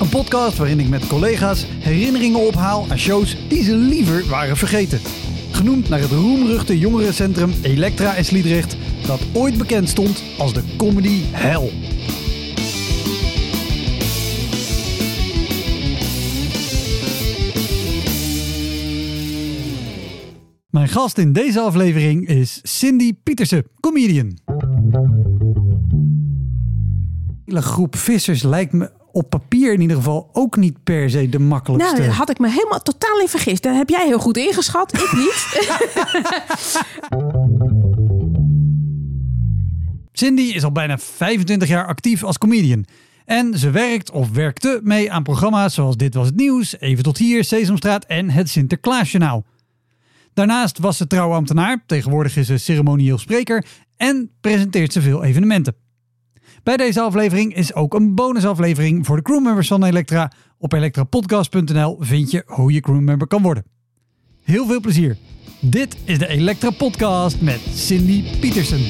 Een podcast waarin ik met collega's herinneringen ophaal aan shows die ze liever waren vergeten. Genoemd naar het roemruchte jongerencentrum Elektra in Sliedrecht, dat ooit bekend stond als de comedy hell. Mijn gast in deze aflevering is Cindy Pietersen, comedian. hele groep vissers lijkt me op papier in ieder geval ook niet per se de makkelijkste. Nou, daar had ik me helemaal totaal in vergist. Daar heb jij heel goed ingeschat, ik niet. Cindy is al bijna 25 jaar actief als comedian. En ze werkt of werkte mee aan programma's zoals Dit Was Het Nieuws, Even Tot Hier, Sesamstraat en Het Sinterklaasjournaal. Daarnaast was ze trouwambtenaar, tegenwoordig is ze ceremonieel spreker en presenteert ze veel evenementen. Bij deze aflevering is ook een bonusaflevering voor de crewmembers van Elektra. Op elektrapodcast.nl vind je hoe je crewmember kan worden. Heel veel plezier. Dit is de Elektra Podcast met Cindy Pietersen.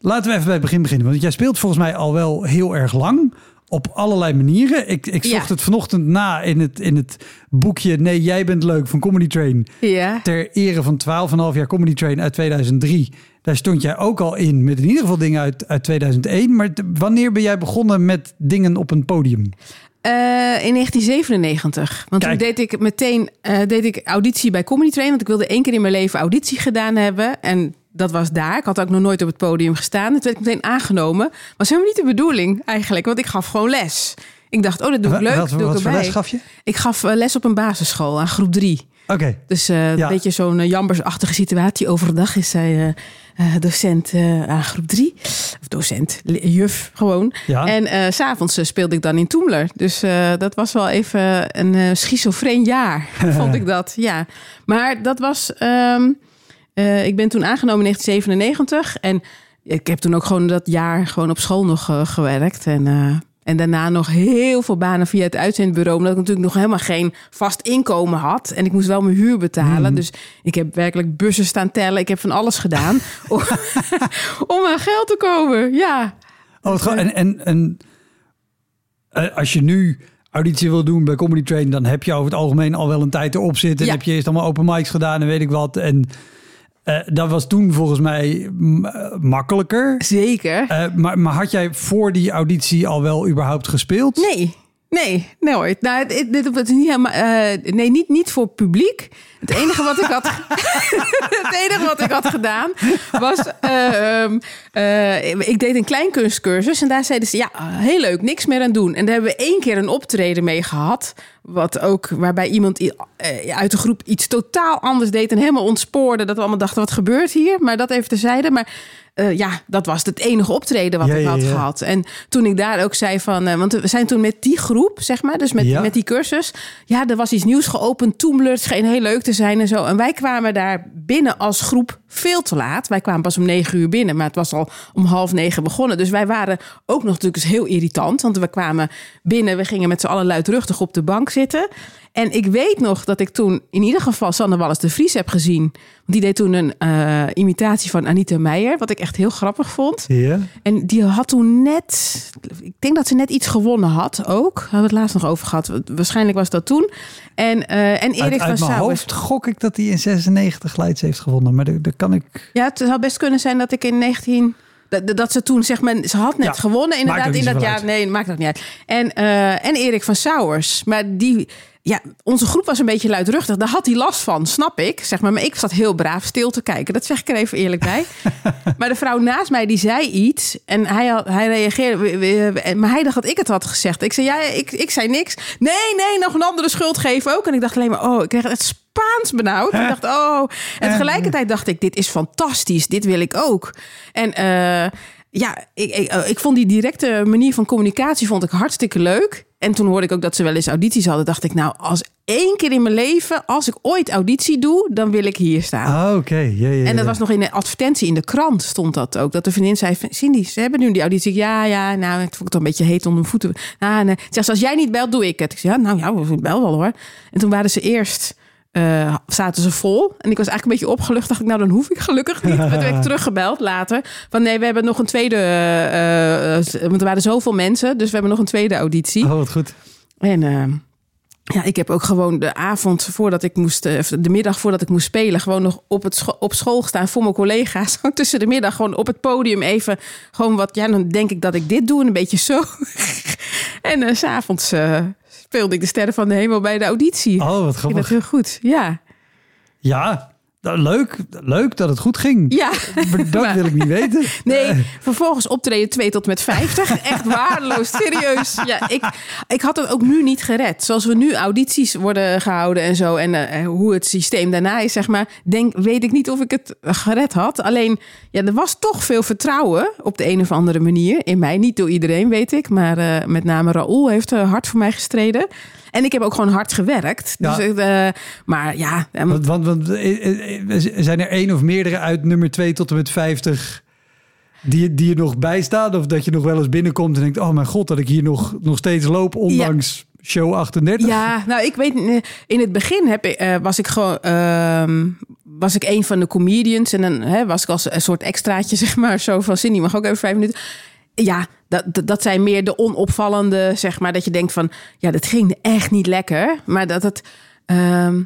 Laten we even bij het begin beginnen. Want jij speelt volgens mij al wel heel erg lang. Op allerlei manieren. Ik, ik zocht Ja. het vanochtend na in het, in het boekje Nee, jij bent leuk van Comedy Train. ja. Ter ere van 12,5 jaar Comedy Train uit 2003. Daar stond jij ook al in met in ieder geval dingen uit, uit 2001. Maar wanneer ben jij begonnen met dingen op een podium? Eh, in 1997. Want Kijk. toen deed ik meteen eh, deed ik auditie bij Comedy Train. Want ik wilde één keer in mijn leven auditie gedaan hebben. En dat was daar. Ik had ook nog nooit op het podium gestaan. Toen werd ik meteen aangenomen. Was helemaal niet de bedoeling eigenlijk. Want ik gaf gewoon les. Ik dacht, oh, dat doe ik leuk. Wat, doe ik wat voor erbij. les gaf je? Ik gaf eh, les op een basisschool aan groep drie. Oké. Dus eh, Ja. een beetje zo'n uh, jambersachtige situatie. Overdag is zij docent aan groep drie. Of docent, juf gewoon. Ja. En s s'avonds speelde ik dan in Toemler. Dus dat was wel even een schizofreen jaar, vond ik dat. Ja. Maar dat was... ehm, eh, ik ben toen aangenomen in 1997. En ik heb toen ook gewoon dat jaar gewoon op school nog eh, gewerkt. En... eh, en daarna nog heel veel banen via het uitzendbureau. Omdat ik natuurlijk nog helemaal geen vast inkomen had. En ik moest wel mijn huur betalen. Dus ik heb werkelijk bussen staan tellen. Ik heb van alles gedaan. om, om aan geld te komen. Ja. Oh, gewoon- en, en, en als je nu auditie wil doen bij Comedy Train, dan heb je over het algemeen al wel een tijd erop zitten. En Ja. heb je eerst allemaal open mics gedaan en weet ik wat. En eh, dat was toen volgens mij eh, makkelijker. Zeker. Eh, maar, maar had jij voor die auditie al wel überhaupt gespeeld? Nee. Nee, nooit. Nou, dit het is niet helemaal. nee, niet, niet voor publiek. Het enige wat ik had. het enige wat ik had gedaan was. eh, ehm, eh, ik deed een kleinkunstcursus en daar zeiden ze: ja, heel leuk, niks meer aan doen. En daar hebben we één keer een optreden mee gehad. Wat ook, waarbij iemand eh, uit de groep iets totaal anders deed en helemaal ontspoorde. Dat we allemaal dachten: wat gebeurt hier? Maar dat even terzijde. Maar eh, ja, dat was het enige optreden wat Ja, ik had ja. gehad. En toen ik daar ook zei van, eh, want we zijn toen met die groep, zeg maar, dus met, met die cursus, ja, er was iets nieuws geopend, Toemler, het scheen heel leuk te zijn en zo. En wij kwamen daar binnen als groep veel te laat. Wij kwamen pas om negen uur binnen, maar het was al om half negen begonnen. Dus wij waren ook nog natuurlijk eens heel irritant, want we kwamen binnen, we gingen met z'n allen luidruchtig op de bank zitten. En ik weet nog dat ik toen in ieder geval Sander Wallis de Vries heb gezien. Want die deed toen een eh, imitatie van Anita Meijer, wat ik echt heel grappig vond. Ja. En die had toen net, ik denk dat ze net iets gewonnen had ook. Daar hebben we het laatst nog over gehad. Waarschijnlijk was dat toen. En, eh, en Erik uit van mijn hoofd gok ik dat hij in 96 Leids heeft gewonnen. Maar dat, dat kan ik... Ja, het zou best kunnen zijn dat ik in 19... Dat, dat ze toen, zeg maar, ze had net Ja, gewonnen inderdaad in dat jaar. uit. Nee, maakt dat niet uit. En, eh, en Erik van Sauers. Maar die, ja, onze groep was een beetje luidruchtig. Daar had hij last van, snap ik. Zeg maar, maar ik zat heel braaf stil te kijken. Dat zeg ik er even eerlijk bij. maar de vrouw naast mij, die zei iets. En hij, had, hij reageerde. Maar hij dacht dat ik het had gezegd. Ik zei, ja, ik, ik zei niks. Nee, nee, nog een andere schuld geven ook. En ik dacht alleen maar, oh, ik kreeg het Spaans benauwd. Ik dacht, oh. En tegelijkertijd dacht ik, dit is fantastisch. Dit wil ik ook. En... eh ja, ik, ik, eh, ik vond die directe manier van communicatie vond ik hartstikke leuk. En toen hoorde ik ook dat ze wel eens audities hadden. Dacht ik, nou, als één keer in mijn leven, als ik ooit auditie doe, dan wil ik hier staan. Ah, oké. Ja, ja, En dat was nog in een advertentie in de krant stond dat ook. Dat de vriendin zei, Cindy, ze hebben nu die auditie. Ik, Ja, ja, nou, ik vond het toch een beetje heet onder mijn voeten. Ah, nee. Ze als jij niet belt, doe ik het. Ik zei, ja, nou ja, ik bel wel hoor. En toen waren ze eerst, eh, zaten ze vol. En ik was eigenlijk een beetje opgelucht. Dacht ik, nou, dan hoef ik gelukkig niet. Maar toen heb ik teruggebeld later. Van nee, we hebben nog een tweede, eh, eh, want er waren zoveel mensen. Dus we hebben nog een tweede auditie. Oh, wat goed. En ja, ik heb ook gewoon de avond voordat ik moest, de middag voordat ik moest spelen, gewoon nog op, het scho- op school gestaan voor mijn collega's. Tussen de middag gewoon op het podium even gewoon wat, ja, dan denk ik dat ik dit doe en een beetje zo. en s s'avonds speelde ik de sterren van de hemel bij de auditie. Oh, wat ik vind dat grappig. heel goed. Ja. Ja, leuk, leuk dat het goed ging. Ja. Maar dat wil ik niet weten. Nee, vervolgens optreden 2 tot met 50. Echt waardeloos, serieus. Ja, ik, ik had het ook nu niet gered. Zoals we nu audities worden gehouden en zo. En eh, hoe het systeem daarna is, zeg maar. Denk, weet ik niet of ik het gered had. Alleen, ja, er was toch veel vertrouwen op de een of andere manier. In mij, niet door iedereen, weet ik. Maar eh, met name Raoul heeft eh, hard voor mij gestreden. En ik heb ook gewoon hard gewerkt. Ja. Dus, eh, maar ja, Want, want, want zijn er één of meerdere uit nummer 2 tot en met 50 die, die er nog bij staan? Of dat je nog wel eens binnenkomt en denkt: Oh mijn god, dat ik hier nog, nog steeds loop, ondanks show 38? Ja, nou, ik weet, eh, in het begin heb ik, eh, was ik gewoon, ehm, was ik een van de comedians en dan hè, was ik als een soort extraatje, zeg maar, zo van Cindy, mag ook even vijf minuten. Ja, dat, dat, dat zijn meer de onopvallende, zeg maar, dat je denkt van, ja, dat ging echt niet lekker, maar dat het, ehm,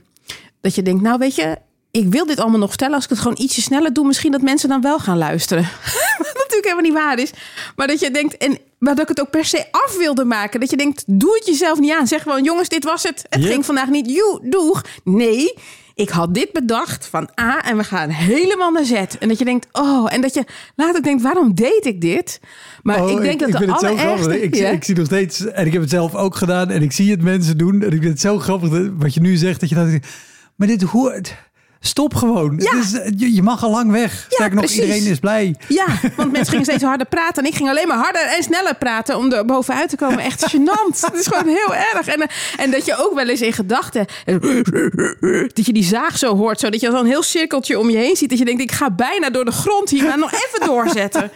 dat je denkt, nou, weet je, ik wil dit allemaal nog stellen. Als ik het gewoon ietsje sneller doe, misschien dat mensen dan wel gaan luisteren. Wat natuurlijk helemaal niet waar is. Maar dat je denkt, en maar dat ik het ook per se af wilde maken. Dat je denkt, doe het jezelf niet aan. Zeg gewoon, jongens, dit was het. Het ging vandaag niet. Joe, doeg. Nee, ik had dit bedacht van A en we gaan helemaal naar Z. En dat je denkt, oh, en dat je later denkt, waarom deed ik dit? Maar Oh, ik denk dat ik de vind het zo grappig. Ik, Ja. ik zie nog steeds, en ik heb het zelf ook gedaan, en ik zie het mensen doen. En ik vind het zo grappig dat, wat je nu zegt, dat je dat. Maar dit hoort. Stop gewoon. Ja. Is, je, je mag al lang weg. Sterker nog, precies. iedereen is blij. Ja, want mensen gingen steeds harder praten. En ik ging alleen maar harder en sneller praten om er bovenuit te komen. Echt gênant. Het is gewoon heel erg. En, eh, en dat je ook wel eens in gedachten... Dat je die zaag zo hoort. Zo dat je zo'n heel cirkeltje om je heen ziet. Dat je denkt, ik ga bijna door de grond hier. Maar nog even doorzetten.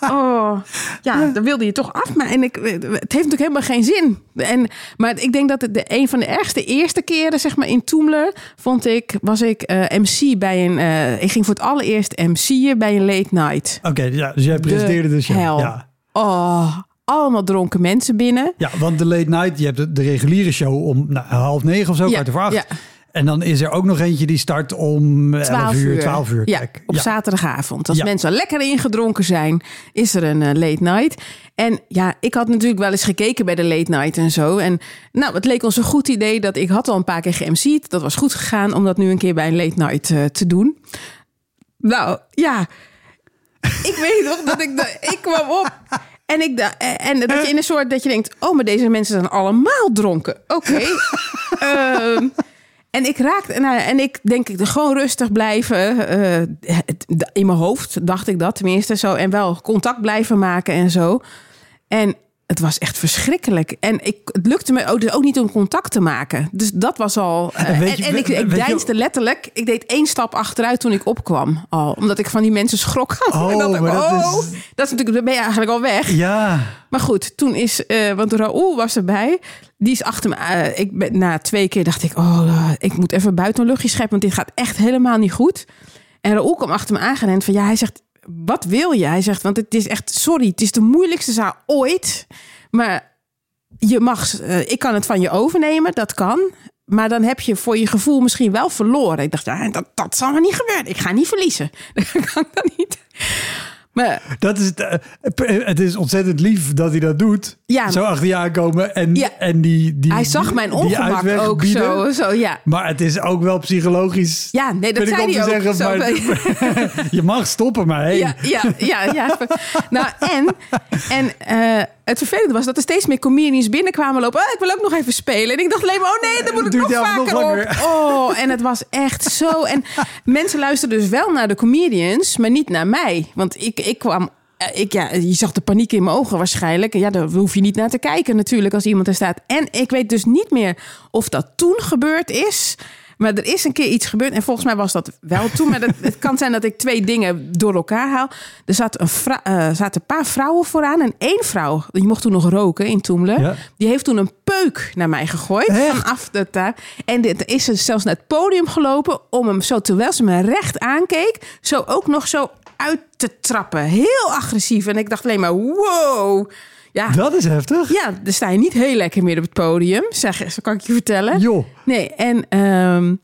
Oh, ja, dan wilde je toch af. Maar en ik, het heeft natuurlijk helemaal geen zin. En, maar ik denk dat het de, een van de ergste eerste keren, zeg maar, in Toemler, vond ik, was ik eh, MC bij een. eh, ik ging voor het allereerst MC'en bij een late night. Oké, ja, dus jij presenteerde de show. hel. Ja. Oh, allemaal dronken mensen binnen. ja, want de late night, je hebt de, de reguliere show om nou, half negen of zo, Ja, kwart over acht. ja. En dan is er ook nog eentje die start om 11 12 uur, uur. 12 uur. Ja, op ja. zaterdagavond. Als Ja. mensen lekker ingedronken zijn, is er een eh, late night. En ja, ik had natuurlijk wel eens gekeken bij de late night en zo. En nou, het leek ons een goed idee dat ik had al een paar keer geMC'd. Dat was goed gegaan om dat nu een keer bij een late night eh, te doen. Nou, ja. Ik weet nog dat ik... De, ik kwam op... En, ik da- en dat je in een soort dat je denkt: oh, maar deze mensen zijn allemaal dronken. Oké. Ehm, en ik raakte, nou, en ik denk ik gewoon rustig blijven. eh, het- in mijn hoofd dacht ik dat tenminste zo. En wel contact blijven maken en zo. En het was echt verschrikkelijk. En ik, het lukte me ook, dus ook niet om contact te maken. Dus dat was al. eh, En je- ik, ik je- deinsde letterlijk. Ik deed één stap achteruit toen ik opkwam. Al, omdat ik van die mensen schrok. Oh, en dat, ik, maar dat oh, is- dat is natuurlijk, dan ben je eigenlijk al weg. Ja, Maar goed, toen is, eh, want Raoul was erbij. Die is achter me. eh, ik ben, na twee keer dacht ik, oh, ik moet even buiten een luchtje scheppen, want dit gaat echt helemaal niet goed. En Raoul kwam achter me aangerend van, ja, hij zegt, wat wil je? Hij zegt, want het is echt, sorry, het is de moeilijkste zaal ooit. Maar je mag, eh, ik kan het van je overnemen, dat kan. Maar dan heb je voor je gevoel misschien wel verloren. Ik dacht, ja, dat, dat zal maar niet gebeuren. Ik ga niet verliezen. Dat kan ik dan niet. Maar dat is het. eh, Het is ontzettend lief dat hij dat doet. Ja. Zo achter je aankomen en, Ja. en die, die hij zag mijn ongemak ook bieden. zo, zo. Ja, Maar het is ook wel psychologisch. Ja, nee, dat zei hij ook. zeggen, Zo maar- je mag stoppen, maar hey. ja, ja, ja, ja. Nou, en, en eh, het vervelende was dat er steeds meer comedians binnenkwamen lopen. Oh, ik wil ook nog even spelen. En ik dacht alleen maar, oh nee, dan moet ik nog vaker op. Oh, en het was echt zo. En mensen luisterden dus wel naar de comedians, maar niet naar mij. Want ik, ik kwam eh, ik, ja, je zag de paniek in mijn ogen waarschijnlijk. Ja, daar hoef je niet naar te kijken natuurlijk als iemand er staat. En ik weet dus niet meer of dat toen gebeurd is. Maar er is een keer iets gebeurd. En volgens mij was dat wel toen. Maar dat, het kan zijn dat ik twee dingen door elkaar haal. Er zat een vrou- eh, zaten een paar vrouwen vooraan. En één vrouw, die mocht toen nog roken in Toemler. Ja. Die heeft toen een peuk naar mij gegooid. Echt? Vanaf de taal. En dit is ze zelfs naar het podium gelopen. Om hem zo, terwijl ze me recht aankeek. Zo ook nog zo uit te trappen. Heel agressief. En ik dacht alleen maar, wow. Ja, Dat is heftig. ja, dan sta je niet heel lekker meer op het podium. Zeg, zo kan ik je vertellen. Joh. Nee, en, ehm,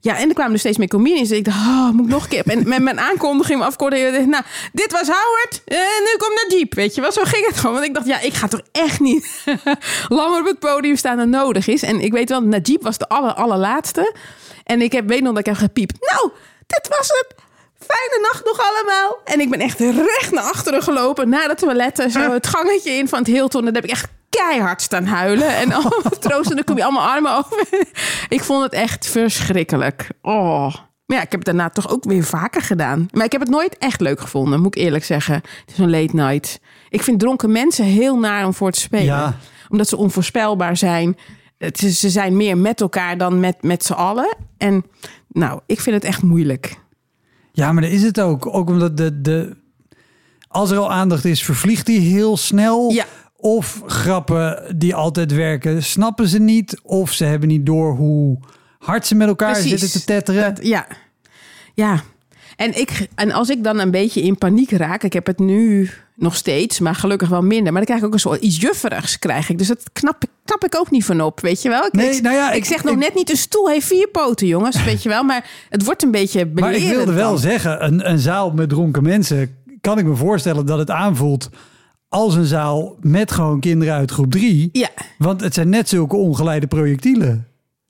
ja, en er kwamen er steeds meer comedians. Ik dacht, oh, moet ik nog een keer? En met mijn aankondiging, dacht, Nou, dit was Howard en nu komt Najib. Weet je wel, zo ging het gewoon. Want ik dacht, ja, ik ga toch echt niet langer op het podium staan dan nodig is. En ik weet wel, Najib was de aller, allerlaatste. En ik heb, weet nog dat ik heb gepiept. Nou, dit was het. Fijne nacht nog allemaal. En ik ben echt recht naar achteren gelopen. Naar de toiletten. Zo het gangetje in van het Hilton. Daar heb ik echt keihard staan huilen. En allemaal troosten. Dan kom je allemaal armen over. Ik vond het echt verschrikkelijk. Oh. Maar ja, ik heb het daarna toch ook weer vaker gedaan. Maar ik heb het nooit echt leuk gevonden, moet ik eerlijk zeggen. Het is een late night. Ik vind dronken mensen heel naar om voor te spelen. Ja. Omdat ze onvoorspelbaar zijn. Het ze zijn meer met elkaar dan met, met z'n allen. En nou, ik vind het echt moeilijk. Ja, maar dat is het ook. Ook omdat de, de... Als er al aandacht is, vervliegt die heel snel. Ja. Of grappen die altijd werken, snappen ze niet. Of ze hebben niet door hoe hard ze met elkaar Precies. zitten te tetteren. Dat- ja. Ja. En, ik, en als ik dan een beetje in paniek raak, ik heb het nu nog steeds, maar gelukkig wel minder. Maar dan krijg ik ook een soort iets jufferigs, krijg ik. Dus dat knap, ik- knap ik ook niet van op, weet je wel? Ik, Nee, nou ja, ik, ik- zeg nog net niet, een stoel heeft vier poten, jongens, weet je wel? Maar het wordt een beetje Maar ik wilde wel dan. zeggen, een, een zaal met dronken mensen... kan ik me voorstellen dat het aanvoelt als een zaal met gewoon kinderen uit groep drie. Ja. Want het zijn net zulke ongeleide projectielen.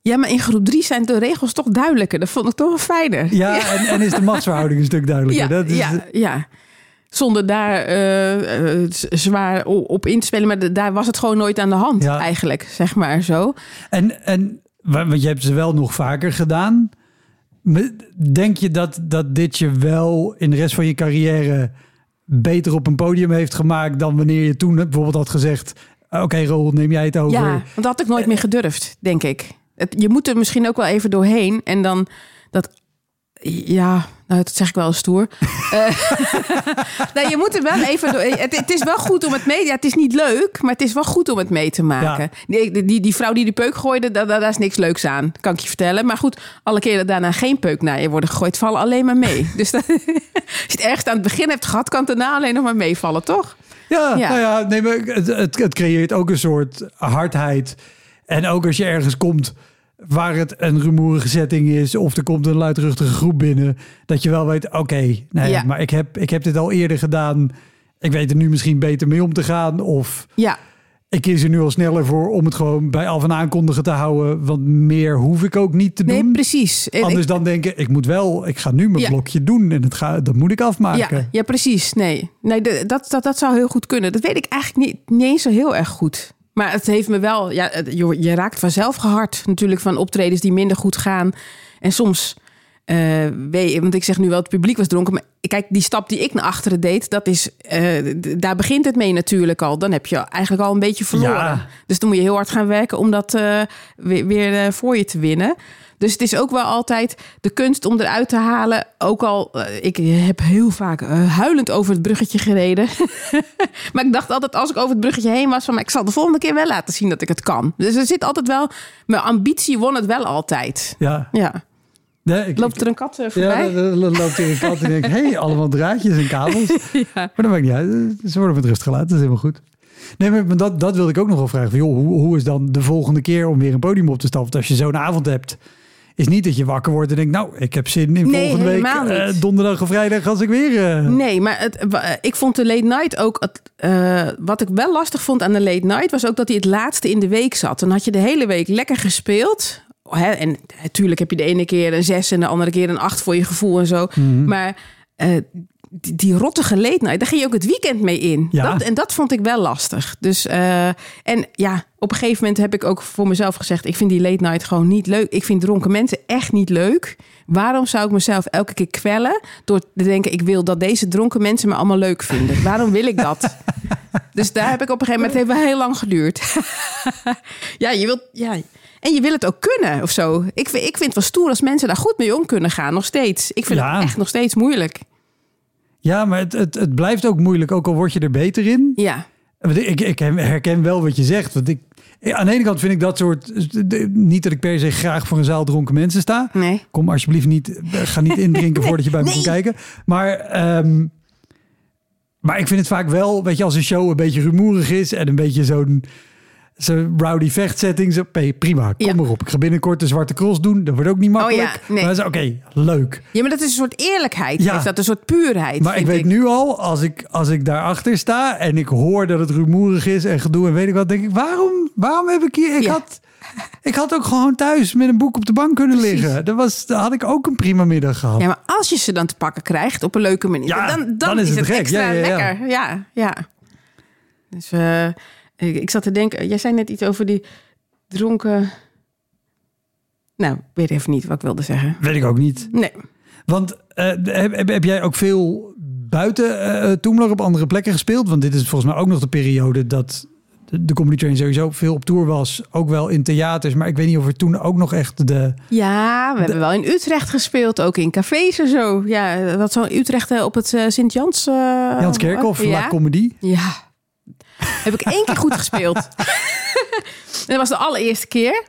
Ja, maar in groep drie zijn de regels toch duidelijker. Dat vond ik toch wel fijner. Ja, En, en is de machtsverhouding een stuk duidelijker. Ja, dat is, ja, ja. Zonder daar eh, eh, zwaar op in te spelen. Maar daar was het gewoon nooit aan de hand Ja. eigenlijk, zeg maar zo. En, en wa- want je hebt ze wel nog vaker gedaan. Denk je dat, dat dit je wel in de rest van je carrière beter op een podium heeft gemaakt dan wanneer je toen bijvoorbeeld had gezegd: Oké, Roel, neem jij het over? Ja, want dat had ik nooit meer gedurfd, denk ik. Het, je moet er misschien ook wel even doorheen. En dan dat... Ja, nou, dat zeg ik wel stoer. Eh, nou, je moet er wel even door. Het, het is wel goed om het mee... Ja, het is niet leuk, maar het is wel goed om het mee te maken. Die, die, die vrouw die de peuk gooide, daar, is niks leuks aan. Kan ik je vertellen. Maar goed, alle keren dat daarna geen peuk naar je worden gegooid... vallen alleen maar mee. Dus dat, als je het ergst aan het begin hebt gehad... kan het daarna alleen nog maar meevallen, toch? Ja, Ja. Nou ja nee, maar het, het, het creëert ook een soort hardheid. En ook als je ergens komt waar het een rumoerige setting is... of er komt een luidruchtige groep binnen... dat je wel weet, oké, nee, Ja. maar ik heb, ik heb dit al eerder gedaan... Ik weet er nu misschien beter mee om te gaan. Of Ja, ik kies er nu al sneller voor om het gewoon bij af en aankondigen te houden. Want meer hoef ik ook niet te nee, doen. precies. En ik- Anders dan denken, ik moet wel, ik ga nu mijn Ja. blokje doen en het ga, dat moet ik afmaken. Ja, ja precies. Nee, nee dat, dat, dat zou heel goed kunnen. Dat weet ik eigenlijk niet, niet eens zo heel erg goed. Maar het heeft me wel... Ja, je, je raakt vanzelf gehard natuurlijk van optredens die minder goed gaan. En soms... eh, weet je, want ik zeg nu wel, het publiek was dronken. Maar kijk, die stap die ik naar achteren deed, dat is, eh, daar begint het mee natuurlijk al. Dan heb je eigenlijk al een beetje verloren. Ja. Dus dan moet je heel hard gaan werken om dat eh, weer, weer voor je te winnen. Dus het is ook wel altijd de kunst om eruit te halen. Ook al, ik heb heel vaak huilend over het bruggetje gereden. maar ik dacht altijd als ik over het bruggetje heen was... van, maar ik zal de volgende keer wel laten zien dat ik het kan. Dus er zit altijd wel... Mijn ambitie won het wel altijd. Ja. Ja. Nee, ik, Loopt er een kat eh, voorbij? ja, dan loopt hier een kat en denk hé, hey, allemaal draadjes en kabels. Maar dat maakt niet uit. Ze worden met rust gelaten, dat is helemaal goed. Nee, maar dat, dat wilde ik ook nog wel vragen. Van, joh, hoe, hoe is dan de volgende keer om weer een podium op te stappen? Want als je zo'n avond hebt, is niet dat je wakker wordt en denkt... nou, ik heb zin in Nee, volgende week eh, donderdag of vrijdag als ik weer... eh, Nee, maar het, ik vond de late night ook. Het, eh, wat ik wel lastig vond aan de late night was ook dat hij het laatste in de week zat. Dan had je de hele week lekker gespeeld. Hè, en natuurlijk heb je de ene keer een zes en de andere keer een acht voor je gevoel en zo. Maar eh, die, die rottige late night, daar ging je ook het weekend mee in. Ja. Dat, en dat vond ik wel lastig. Dus, eh, en ja, op een gegeven moment heb ik ook voor mezelf gezegd... ik vind die late night gewoon niet leuk. Ik vind dronken mensen echt niet leuk. Waarom zou ik mezelf elke keer kwellen... door te denken, ik wil dat deze dronken mensen me allemaal leuk vinden? Waarom wil ik dat? dus daar heb ik op een gegeven moment... het heeft wel heel lang geduurd. ja, je wilt... Ja, en je wil het ook kunnen of zo. Ik, vind- ik vind het wel stoer als mensen daar goed mee om kunnen gaan. Nog steeds. Ik vind Ja. het echt nog steeds moeilijk. Ja, maar het, het, het blijft ook moeilijk, ook al word je er beter in. Ja. Ik, ik herken wel wat je zegt. Want ik, aan de ene kant vind ik dat soort... Niet dat ik per se graag voor een zaal dronken mensen sta. Nee. Kom alsjeblieft niet... Ga niet indrinken voordat je bij me Nee. komt kijken. Maar, ehm, maar ik vind het vaak wel... Weet je, als een show een beetje rumoerig is... en een beetje zo'n zo'n rowdy vechtsetting... Zo, hey, prima, kom Ja. maar op. Ik ga binnenkort de Zwarte Cross doen. Dat wordt ook niet makkelijk. ja, nee. Maar dat is oké, leuk. Ja, maar dat is een soort eerlijkheid. Ja. Heeft dat een soort puurheid. Maar ik weet nu al, als ik, als ik daarachter sta en ik hoor dat het rumoerig is en gedoe en weet ik wat, denk ik, waarom, waarom heb ik hier... Ik, Ja. had, ik had ook gewoon thuis met een boek op de bank kunnen Precies. liggen. Dat was, daar had ik ook een prima middag gehad. Ja, maar als je ze dan te pakken krijgt op een leuke manier, Ja, dan, dan, dan is is het, extra Ja, ja, ja. lekker. Ja, ja. Dus eh, ik, ik zat te denken, jij zei net iets over die dronken. Nou, weet even niet wat ik wilde zeggen. Weet ik ook niet. Nee. Want eh, heb, heb, jij ook veel buiten eh Toemler op andere plekken gespeeld? Want dit is volgens mij ook nog de periode dat de, de Comedy Train sowieso veel op tour was. Ook wel in theaters. Maar ik weet niet of er toen ook nog echt de... Ja, we hebben wel in Utrecht gespeeld, ook in cafés en zo. Ja, wat zo in Utrecht op het Sint-Jans... Jans Kerkhoff, ja. La Comedy. Ja. Heb ik één keer goed gespeeld. En dat was de allereerste keer.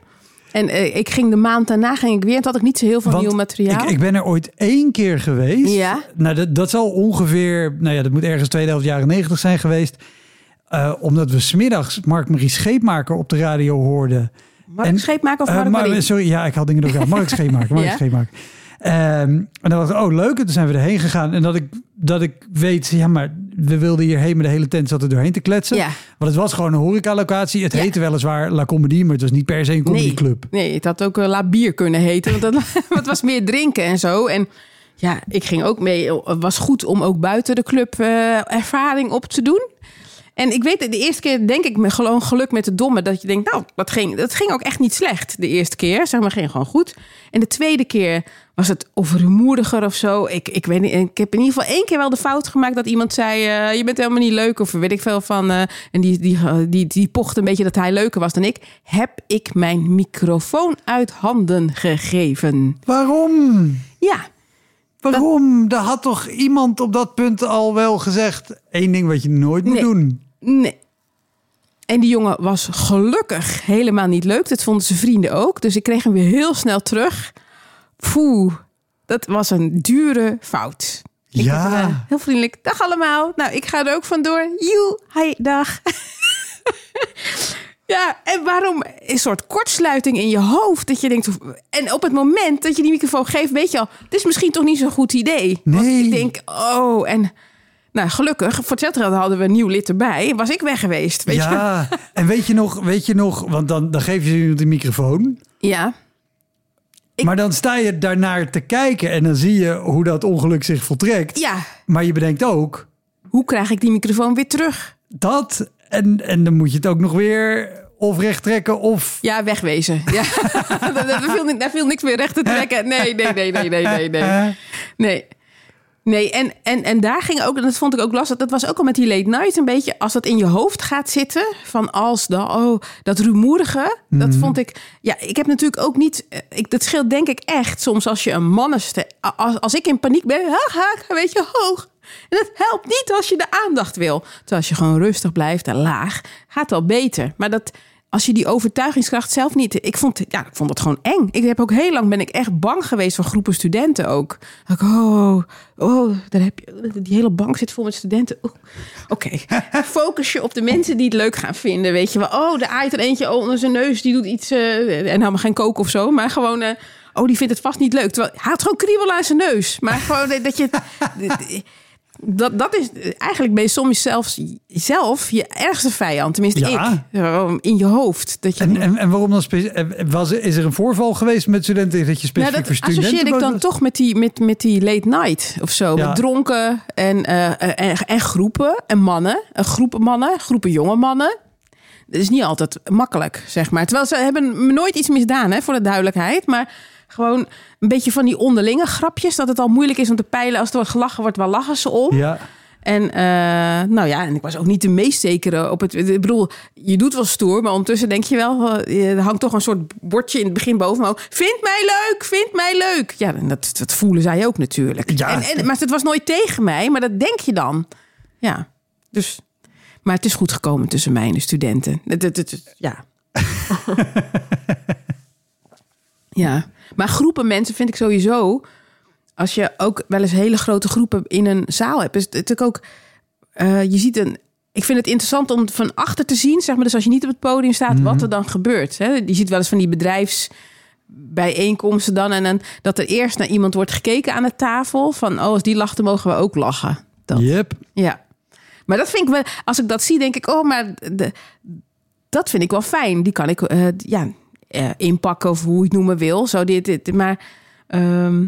En eh, ik ging de maand daarna ging ik weer. En toen had ik niet zo heel veel Want nieuw materiaal. Ik, ik ben er ooit één keer geweest. Ja. Nou, dat, dat zal ongeveer, nou ja, dat moet ergens tweede helft jaren negentig zijn geweest. Eh, omdat we smiddags Mark-Marie Scheepmaker op de radio hoorden. Mark en- Scheepmaker of Eh, Mark Marie? sorry, ja, ik had dingen door elkaar. Mark Scheepmaker, Mark Ja. Scheepmaker. Ehm, en dan dacht ik, oh leuk, en toen zijn we erheen gegaan. En dat ik, dat ik weet, ja, maar we wilden hierheen, maar de hele tent zat er doorheen te kletsen. Ja. Want het was gewoon een horecalocatie. Het Ja. heette weliswaar La Comedy, maar het was niet per se een comedyclub. Nee, het had ook eh, La Bier kunnen heten. Want dat, het was meer drinken en zo. En ja, ik ging ook mee. Het was goed om ook buiten de club eh, ervaring op te doen. En ik weet, de eerste keer denk ik me gewoon geluk met de domme. Dat je denkt, nou, dat ging, dat ging ook echt niet slecht de eerste keer. Zeg maar, ging gewoon goed. En de tweede keer was het of rumoeriger of zo. Ik, ik weet niet. Ik heb in ieder geval één keer wel de fout gemaakt dat iemand zei: eh, Je bent helemaal niet leuk. Of weet ik veel van. eh, en die, die, die, die pocht een beetje dat hij leuker was dan ik. Heb ik mijn microfoon uit handen gegeven? Waarom? Ja. Waarom? Daar had toch iemand op dat punt al wel gezegd... één ding wat je nooit moet Nee. doen. Nee. En die jongen was gelukkig helemaal niet leuk. Dat vonden zijn vrienden ook. Dus ik kreeg hem weer heel snel terug. Poeh, dat was een dure fout. Ik Ja. eh, heel vriendelijk. Dag allemaal. Nou, ik ga er ook vandoor. Joe, hi, dag. ja, en waarom een soort kortsluiting in je hoofd? Dat je denkt, en op het moment dat je die microfoon geeft, weet je al, dit is misschien toch niet zo'n goed idee. Want Nee. ik denk, oh, en nou, gelukkig, voor geld hadden we een nieuw lid erbij. Was ik weg geweest, weet je? ja, en weet je nog, weet je nog, want dan, dan geef je iemand de microfoon. Ja. Ik- Maar dan sta je daarnaar te kijken en dan zie je hoe dat ongeluk zich voltrekt. Ja, Maar je bedenkt ook hoe krijg ik die microfoon weer terug? dat en, en dan moet je het ook nog weer of recht trekken of... Ja, wegwezen. Ja. daar, viel, daar viel niks meer recht te trekken. Nee, nee, nee, nee, nee, nee, nee. Nee. Nee, en, en, en daar ging ook, en dat vond ik ook lastig. Dat was ook al met die late night een beetje. Als dat in je hoofd gaat zitten, van als de, oh, dat rumoerige. Dat vond ik, ja, ik heb natuurlijk ook niet, eh, ik, dat scheelt denk ik echt soms als je een mannenste, als, als ik in paniek ben, ha, ha, weet je, hoog. En dat helpt niet als je de aandacht wil. Terwijl als je gewoon rustig blijft en laag, gaat wel beter. Maar dat, als je die overtuigingskracht zelf niet. Ik vond, ja, ik vond het gewoon eng. Ik heb ook heel lang ben ik echt bang geweest voor groepen studenten ook. Dat ik, oh, oh, daar heb je. Die hele bank zit vol met studenten. Oeh, Oké, focus je op de mensen die het leuk gaan vinden. Weet je wel, oh, er aait er eentje onder zijn neus. Die doet iets. eh, en nou maar geen koken of zo, maar gewoon. eh, oh, die vindt het vast niet leuk. Terwijl hij had gewoon kriebel aan zijn neus. Maar gewoon dat je. Dat, dat is eigenlijk ben je soms zelfs zelf je ergste vijand. Tenminste, Ja. ik. In je hoofd. Dat je En, en, en waarom dan eh, was Is er een voorval geweest met studenten dat je specifiek Nou, voor dat associeer studenten ik dan was? toch met die, met, met die late night of zo. Ja. Met dronken en, eh, en, en groepen en mannen. Een groepen mannen, groepen jonge mannen. Dat is niet altijd makkelijk, zeg maar. Terwijl ze hebben me nooit iets misdaan, hè, voor de duidelijkheid. Maar gewoon een beetje van die onderlinge grapjes. Dat het al moeilijk is om te peilen. Als er gelachen wordt, waar lachen ze om? Ja, En eh, nou ja, en ik was ook niet de meest zekere op het. Ik bedoel, je doet wel stoer, maar ondertussen denk je wel, eh, er hangt toch een soort bordje in het begin boven me. ook, Vind mij leuk, vind mij leuk. Ja, en dat, dat voelen zij ook natuurlijk. Ja. En, en, maar het was nooit tegen mij, maar dat denk je dan. Ja, dus. Maar het is goed gekomen tussen mij en de studenten. Het, het, het- ja. ja, maar groepen mensen vind ik sowieso. Als je ook wel eens hele grote groepen in een zaal hebt, is het natuurlijk ook. eh, je ziet een. Ik vind het interessant om van achter te zien, zeg maar, dus als je niet op het podium staat, wat er dan gebeurt. Hè? Je ziet wel eens van die bedrijfsbijeenkomsten dan en dan dat er eerst naar iemand wordt gekeken aan de tafel van, oh, als die lacht, dan mogen we ook lachen. Dat. yep. Ja. Maar dat vind ik wel, als ik dat zie, denk ik, oh, maar de, dat vind ik wel fijn. Die kan ik eh, ja, eh, inpakken of hoe je het noemen wil. Zo dit, dit. Maar ehm,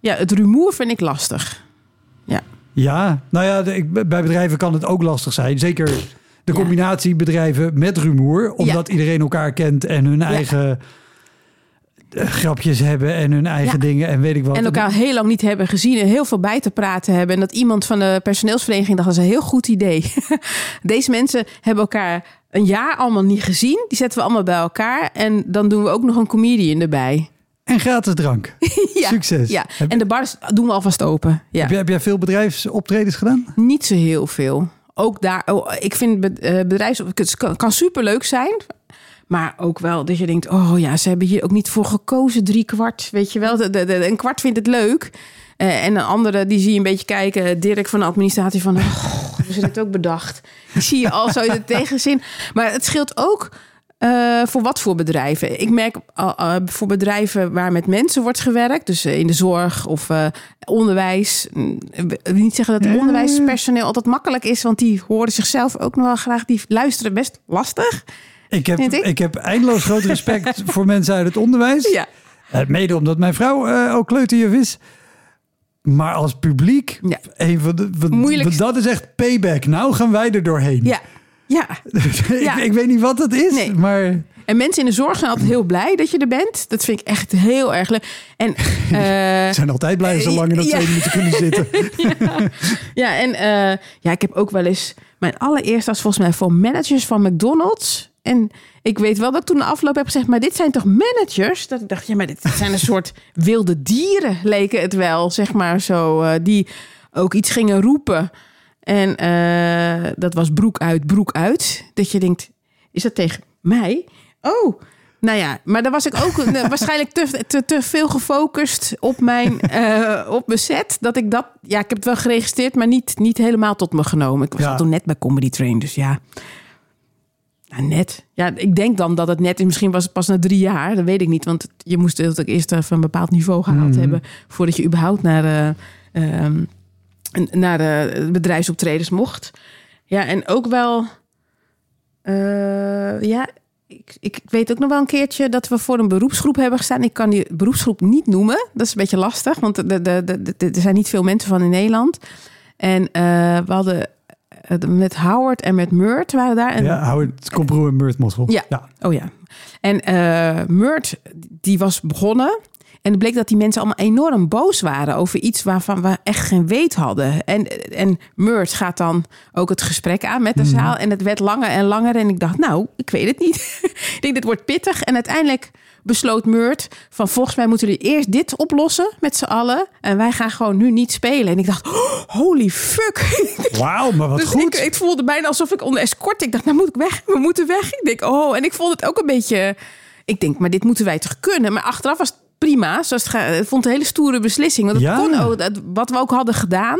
ja, het rumoer vind ik lastig. Ja. Ja, nou ja, de- ik, bij bedrijven kan het ook lastig zijn. Zeker de Ja. combinatie bedrijven met rumoer. Omdat iedereen elkaar kent en hun eigen eh, grapjes hebben en hun eigen Ja. dingen en weet ik wat. En elkaar heel lang niet hebben gezien en heel veel bij te praten hebben. En dat iemand van de personeelsvereniging dacht, dat is een heel goed idee. Deze mensen hebben elkaar een jaar allemaal niet gezien. Die zetten we allemaal bij elkaar. En dan doen we ook nog een comedian erbij. En gratis drank. Ja, Succes. Ja. En de bars doen we alvast open. Ja. heb, jij, heb jij veel bedrijfsoptredens gedaan? Niet zo heel veel. Ook daar, oh, ik vind eh, bedrijfs, het kan, kan superleuk zijn. Maar ook wel dat je denkt, oh ja, ze hebben hier ook niet voor gekozen, drie kwart. Weet je wel, de, de, de- een kwart vindt het leuk. Eh, en een andere, die zie je een beetje kijken. Dirk van de administratie van, oh, hebben ze dit ook bedacht? Die zie je al zo in de tegenzin. Maar het scheelt ook eh, voor wat voor bedrijven. Ik merk eh, voor bedrijven waar met mensen wordt gewerkt, dus in de zorg of onderwijs. Mm, Ik niet zeggen dat onderwijspersoneel altijd makkelijk is, want die horen zichzelf ook nog wel graag. Die luisteren best lastig. Ik heb, ik? ik? heb eindeloos groot respect voor mensen uit het onderwijs. Ja, Mede omdat mijn vrouw ook kleuterjuf is. Maar als publiek, Ja. een van de, van, dat is echt payback. Nou gaan wij er doorheen. ja, ja. ik, Ja. ik weet niet wat dat is, Nee. maar En mensen in de zorg zijn altijd heel blij dat je er bent. Dat vind ik echt heel erg leuk. En eh, zijn altijd blij zo lang in dat Ja. twee minuten kunnen zitten. Ja, en eh, ja, ik heb ook wel eens... Mijn allereerste was volgens mij voor managers van McDonald's. En ik weet wel dat ik toen de afloop heb gezegd... maar dit zijn toch managers? Dat ik dacht, ja, maar dit zijn een soort wilde dieren, leken het wel. Zeg maar zo, eh, die ook iets gingen roepen. En eh, dat was broek uit, broek uit. Dat je denkt, is dat tegen mij? Oh, nou ja, maar daar was ik ook eh, waarschijnlijk te, te, te veel gefocust op mijn, op mijn set. Dat ik dat, ja, ik heb het wel geregistreerd, maar niet, niet helemaal tot me genomen. Ik was Ja. toen net bij Comedy Train, dus ja. Nou, net. Ja, ik denk dan dat het net is. Misschien was het pas na drie jaar. Dat weet ik niet. Want je moest het ook eerst even een bepaald niveau gehaald hebben. Voordat je überhaupt naar, ehm, naar de bedrijfsoptredens mocht. Ja, en ook wel. eh, ja, ik, ik weet ook nog wel een keertje dat we voor een beroepsgroep hebben gestaan. Ik kan die beroepsgroep niet noemen. Dat is een beetje lastig, want er zijn niet veel mensen van in Nederland. En we hadden met Howard en met Murt waren daar. En, Ja, het komproe en Murtmossel. Ja. Oh ja. En eh Murt, die was begonnen. En het bleek dat die mensen allemaal enorm boos waren over iets waarvan we echt geen weet hadden. En, en Murt gaat dan ook het gesprek aan met de zaal. En het werd langer en langer. En ik dacht, nou, ik weet het niet. ik denk, dit wordt pittig. En uiteindelijk besloot Murt van volgens mij moeten jullie eerst dit oplossen met z'n allen. En wij gaan gewoon nu niet spelen. En ik dacht, oh, holy fuck. Wauw, maar wat Dus goed. Ik, ik voelde bijna alsof ik onder escort. Ik dacht, nou moet ik weg. We moeten weg. Ik denk, oh. En ik vond het ook een beetje... Ik denk, maar dit moeten wij toch kunnen? Maar achteraf was het prima. Zoals het vond een hele stoere beslissing. Want het Ja. kon ook, wat we ook hadden gedaan...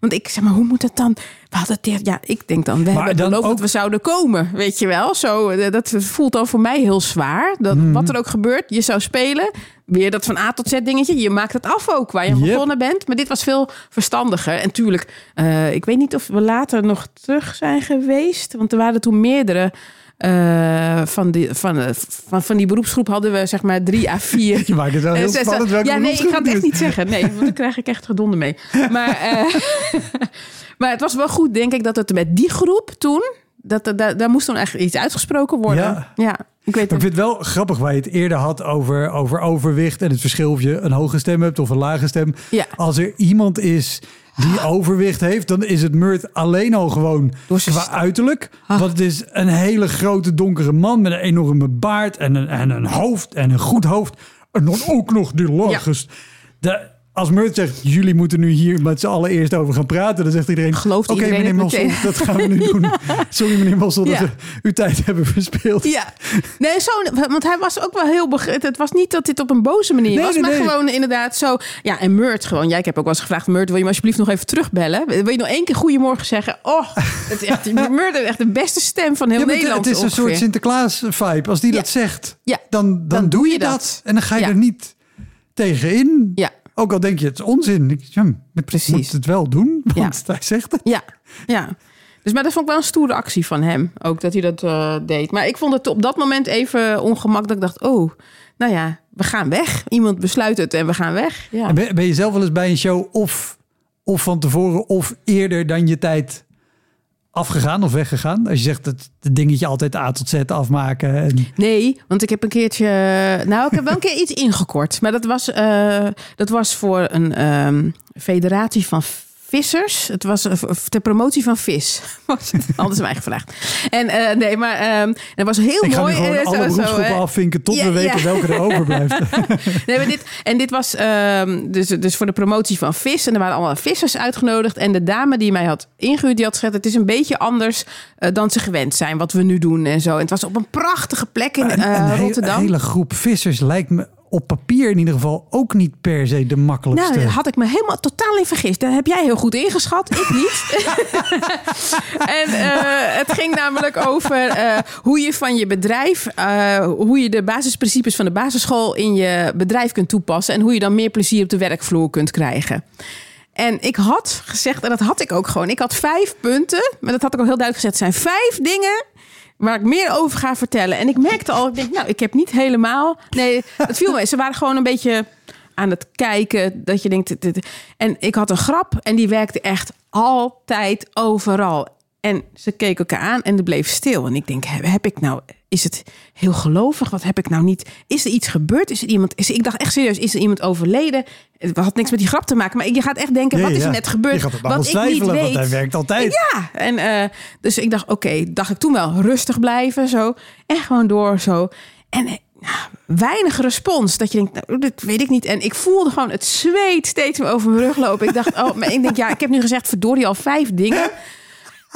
Want ik zeg maar, hoe moet het dan? We hadden het, ja, ik denk dan, we Maar hebben ook- dat we zouden komen, weet je wel. Zo, eh, dat voelt dan voor mij heel zwaar. Dat, Mhm. Wat er ook gebeurt, je zou spelen. Weer dat van A tot Z dingetje. Je maakt het af ook waar je Yep. begonnen bent. Maar dit was veel verstandiger. En tuurlijk, eh, ik weet niet of we later nog terug zijn geweest. Want er waren toen meerdere... eh, van, die, van, eh, van, van die beroepsgroep hadden we zeg maar drie à vier Je maakt het wel heel eh, spannend. welke Ja, nee, ik kan het echt niet zeggen. Nee, want dan krijg ik echt gedonder mee. Maar, maar het was wel goed, denk ik, dat het met die groep toen... Dat, dat, daar- daar moest dan echt iets uitgesproken worden. Ja. Ja, ik weet ik vind het wel grappig waar je het eerder had over, over overwicht en het verschil of je een hoge stem hebt of een lage stem. Ja. Als er iemand is die overwicht heeft, dan is het Murt alleen al gewoon qua uiterlijk. Ah. Want het is een hele grote donkere man met een enorme baard en een, en een hoofd en een goed hoofd. En dan ook nog die De, als Murt zegt, jullie moeten nu hier met z'n allen eerst over gaan praten, dan zegt iedereen, Gelooft oké meneer Mossel, meteen." dat gaan we nu doen. Sorry meneer Mossel dat we uw tijd hebben verspeeld. Ja, nee, zo, want hij was ook wel heel begrepen. Het was niet dat dit op een boze manier Nee, was, nee, maar nee. gewoon inderdaad zo. Ja, en Murt gewoon. Ja, ik heb ook wel eens gevraagd, Murt, wil je me alsjeblieft nog even terugbellen? Wil je nog één keer goedemorgen zeggen? Oh, het is echt, Murt heeft echt de beste stem van heel Ja, Nederland. het is een soort Sinterklaas-vibe. Als die Ja. dat zegt, dan, dan, doe je dat. En dan ga je er niet tegenin. Ja. Ook al denk je, het is onzin. Ik, ja, Precies. moet het wel doen, Ja. want hij zegt het. Ja, ja. Dus, maar dat vond ik wel een stoere actie van hem. Ook dat hij dat eh, deed. Maar ik vond het op dat moment even ongemak. Dat ik dacht, oh, nou ja, we gaan weg. Iemand besluit het en we gaan weg. Ja. En Ben, ben je zelf wel eens bij een show of, of van tevoren of eerder dan je tijd afgegaan of weggegaan? Als je zegt dat het dingetje altijd A tot Z afmaken. En, Nee, want ik heb een keertje... Nou, ik heb wel een keer iets ingekort. Maar dat was, eh, dat was voor een ehm, federatie van vissers. Het was ter promotie van vis. Anders mij gevraagd. En eh, nee, maar ehm het was heel ik ga mooi. nu gewoon eh, alle zo, eh, afvinken tot Ja, we weten ja. welke er overblijft. Nee, maar dit, en dit was ehm, dus, dus voor de promotie van vis. En er waren allemaal vissers uitgenodigd. En de dame die mij had ingehuurd, die had gezegd... het is een beetje anders dan ze gewend zijn, wat we nu doen en zo. En het was op een prachtige plek in een, eh, een he- Rotterdam. hele groep vissers lijkt me op papier in ieder geval ook niet per se de makkelijkste. Nou, had ik me helemaal totaal in vergist. Daar heb jij heel goed ingeschat, ik niet. en eh, het ging namelijk over eh, hoe je van je bedrijf, eh, hoe je de basisprincipes van de basisschool in je bedrijf kunt toepassen en hoe je dan meer plezier op de werkvloer kunt krijgen. En ik had gezegd, en dat had ik ook gewoon, ik had vijf punten, maar dat had ik ook heel duidelijk gezegd, zijn vijf dingen waar ik meer over ga vertellen. En ik merkte al, ik denk, nou, ik heb niet helemaal. Nee, het viel me. Ze waren gewoon een beetje aan het kijken. Dat je denkt. En ik had een grap en die werkte echt altijd overal. En ze keken elkaar aan en het bleef stil. En ik denk, heb, heb ik nou. Is het heel gelovig? Wat heb ik nou niet? Is er iets gebeurd? Is er iemand? Is, ik dacht echt serieus, is er iemand overleden? Het had niks met die grap te maken. Maar je gaat echt denken, wat is ja. er net gebeurd? Wat ik niet weet. want hij werkt altijd. Ja, en eh, dus ik dacht, oké, dacht ik toen wel rustig blijven, zo. En gewoon door, zo. En eh, weinig respons. Dat je denkt, nou, dat weet ik niet. En ik voelde gewoon het zweet steeds meer over mijn rug lopen. Ik dacht, oh, maar ik denk, ja, ik heb nu gezegd, verdorie, al vijf dingen.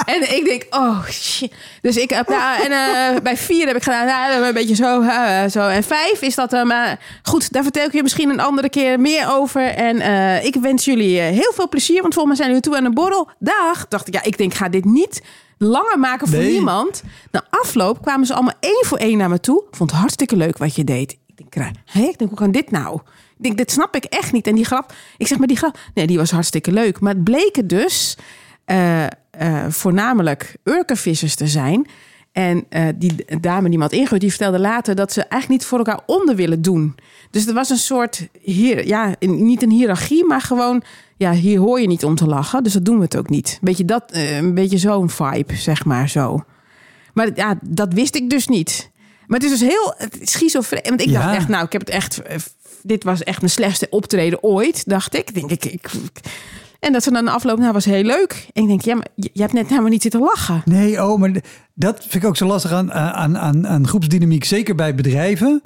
En ik denk, oh shit. Dus ik heb, ja, en eh, bij vier heb ik gedaan, ja, een beetje zo, eh, zo. En vijf is dat, eh, maar goed, daar vertel ik je misschien een andere keer meer over. En ik wens jullie heel veel plezier, want volgens mij zijn jullie toe aan een borrel. Dag, dacht ik, ja, ik denk, ik ga dit niet langer maken voor Nee. niemand. Na afloop kwamen ze allemaal één voor één naar me toe. Vond het hartstikke leuk wat je deed. Ik denk, hé, ik denk, hoe kan dit nou? Ik denk, dit snap ik echt niet. En die grap, ik zeg maar, die grap, nee, die was hartstikke leuk. Maar het bleken dus eh, eh, voornamelijk urkenvissers te zijn. En eh, die dame die me had ingehuurd, die vertelde later dat ze eigenlijk niet voor elkaar onder willen doen. Dus er was een soort, hier, ja, niet een hiërarchie, maar gewoon, ja, hier hoor je niet om te lachen. Dus dat doen we het ook niet. Beetje dat, een beetje zo'n vibe, zeg maar zo. Maar ja, dat wist ik dus niet. Maar het is dus heel schizofreen. Want ik Ja. dacht echt, nou, ik heb het echt. Dit was echt mijn slechtste optreden ooit, dacht ik. Denk ik, ik en dat ze dan afloop, nou, was heel leuk. En ik denk, ja, maar je, hebt net helemaal niet zitten lachen. Nee, oh, maar dat vind ik ook zo lastig aan, aan, aan, aan groepsdynamiek. Zeker bij bedrijven.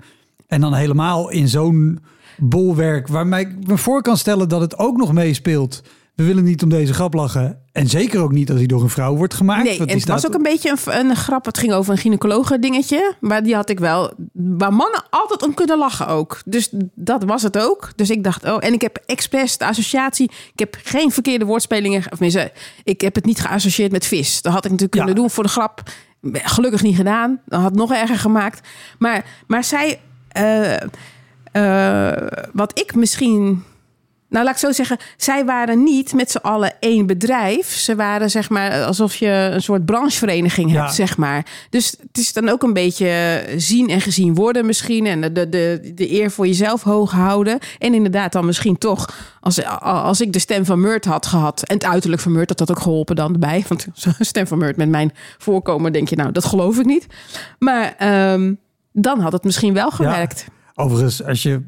En dan helemaal in zo'n bolwerk. Waarmee ik me voor kan stellen dat het ook nog meespeelt we willen niet om deze grap lachen. En zeker ook niet als hij door een vrouw wordt gemaakt. Nee, en het was ook een beetje een, een grap. Het ging over een gynaecologe dingetje. Maar die had ik wel. Waar mannen altijd om kunnen lachen ook. Dus dat was het ook. Dus ik dacht, oh. En ik heb expres de associatie. Ik heb geen verkeerde woordspelingen. Of tenminste, ik heb het niet geassocieerd met vis. Dat had ik natuurlijk Ja. kunnen doen voor de grap. Gelukkig niet gedaan. Dat had het nog erger gemaakt. Maar, maar zij. eh, eh, wat ik misschien. Nou, laat ik zo zeggen, zij waren niet met z'n allen één bedrijf. Ze waren zeg maar alsof je een soort branchevereniging Ja. hebt, zeg maar. Dus het is dan ook een beetje zien en gezien worden misschien. En de, de, de, eer voor jezelf hoog houden. En inderdaad dan misschien toch, als, als ik de stem van Murt had gehad... en het uiterlijk van Murt, dat had ook geholpen dan erbij. Want stem van Murt met mijn voorkomen, denk je nou, dat geloof ik niet. Maar ehm, dan had het misschien wel gewerkt. Overigens, als je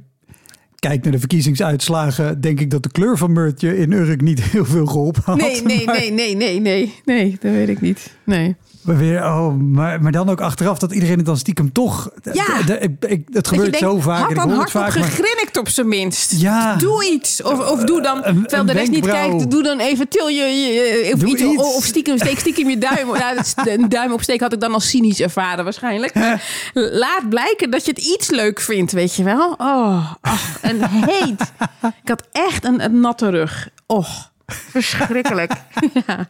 kijkt naar de verkiezingsuitslagen, denk ik dat de kleur van Murtje in Urk niet heel veel geholpen had. Nee, nee, Maar- nee, nee, nee, nee. Nee, dat weet ik niet. Nee. Maar, weer, oh, maar, maar dan ook achteraf dat iedereen het dan stiekem toch. Ja. ik, het gebeurt denkt, zo vaak. Had ik dan hardop maar- gegrinnikt op zijn minst. Ja. Doe iets. Of, of doe dan, Een- terwijl een de rest niet kijkt, doe dan even til je, je of, iets, iets. of stiekem, steek stiekem je duim. Nou, dat is- een duim opsteken had ik dan als cynisch ervaren waarschijnlijk. Maar laat blijken dat je het iets leuk vindt, weet je wel. Oh, ach, en heet. Ik had echt een, een natte rug. Och, verschrikkelijk. ja.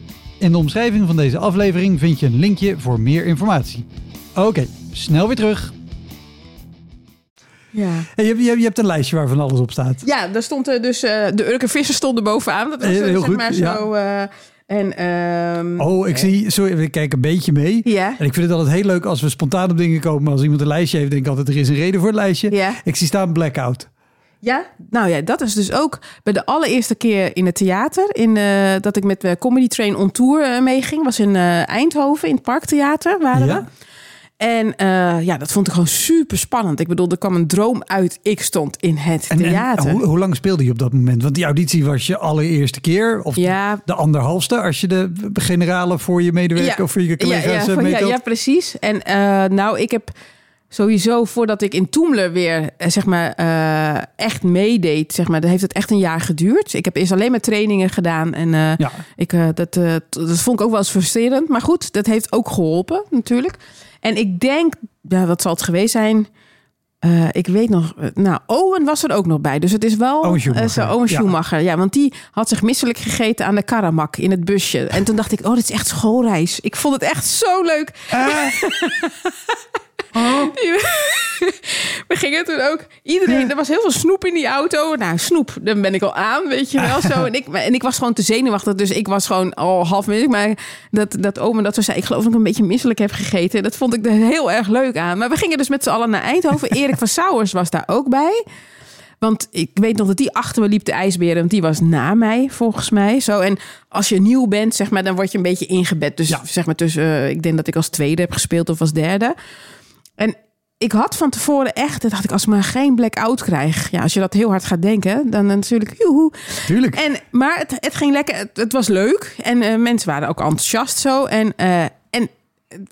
In de omschrijving van deze aflevering vind je een linkje voor meer informatie. Oké, snel weer terug. Ja. Hey, je, hebt- je, hebt- je hebt een lijstje waar van alles op staat. Ja, daar stond er dus eh, de Urker vissen stonden bovenaan. Dat was Heel- eh, heel zeg goed, maar ja. zo. eh, en ehm, Oh, ik zie, sorry, ik kijk een beetje mee. Ja. En ik vind het altijd heel leuk als we spontaan op dingen komen. Als iemand een lijstje heeft, denk ik altijd, er is een reden voor het lijstje. Ja. Ik zie staan blackout. Ja, nou ja, dat is dus ook bij de allereerste keer in het theater. In, eh, dat ik met de Comedy Train on Tour eh, meeging. Was in eh, Eindhoven, in het Parktheater waren Ja? we. En eh, ja, dat vond ik gewoon super spannend. Ik bedoel, er kwam een droom uit. Ik stond in het En, en theater. hoe, hoe lang speelde je op dat moment? Want die auditie was je allereerste keer. Of Ja. de anderhalfste als je de generale voor je medewerker of voor je collega's ja, eh, van- ja, ja, precies. En eh, nou, ik heb sowieso voordat ik in Toemler weer eh, zeg maar eh, echt meedeed, zeg maar, dat heeft het echt een jaar geduurd. Ik heb eerst alleen maar trainingen gedaan en eh, Ja. ik, dat, dat vond ik ook wel eens frustrerend. Maar goed, dat heeft ook geholpen natuurlijk. En ik denk, ja, wat zal het geweest zijn? Ik weet nog, nou, Owen was er ook nog bij. Dus het is wel Owen Schumacher, Owen. Schumacher. Ja, want die had zich misselijk gegeten aan de karamak in het busje. En toen dacht ik, oh, dit is echt schoolreis. Ik vond het echt zo leuk. We gingen toen ook. Iedereen, er was heel veel snoep in die auto. Nou, snoep, dan ben ik al aan, weet je wel. Zo. En, ik, en ik was gewoon te zenuwachtig. Dus ik was gewoon al half minuut. Maar dat, dat oma dat zo zei, ik geloof dat ik een beetje misselijk heb gegeten. Dat vond ik er heel erg leuk aan. Maar we gingen dus met z'n allen naar Eindhoven. Erik van Sauers was daar ook bij. Want ik weet nog dat die achter me liep, de ijsberen. Want die was na mij, volgens mij. Zo. En als je nieuw bent, zeg maar, dan word je een beetje ingebed. Dus Ja. zeg maar tussen, eh, ik denk dat ik als tweede heb gespeeld of als derde. En ik had van tevoren echt, dacht ik, als ik maar geen blackout krijg. Ja, als je dat heel hard gaat denken, dan natuurlijk, joehoe. Tuurlijk. En, maar het, het ging lekker, het, het was leuk. En eh, mensen waren ook enthousiast zo. En, eh, en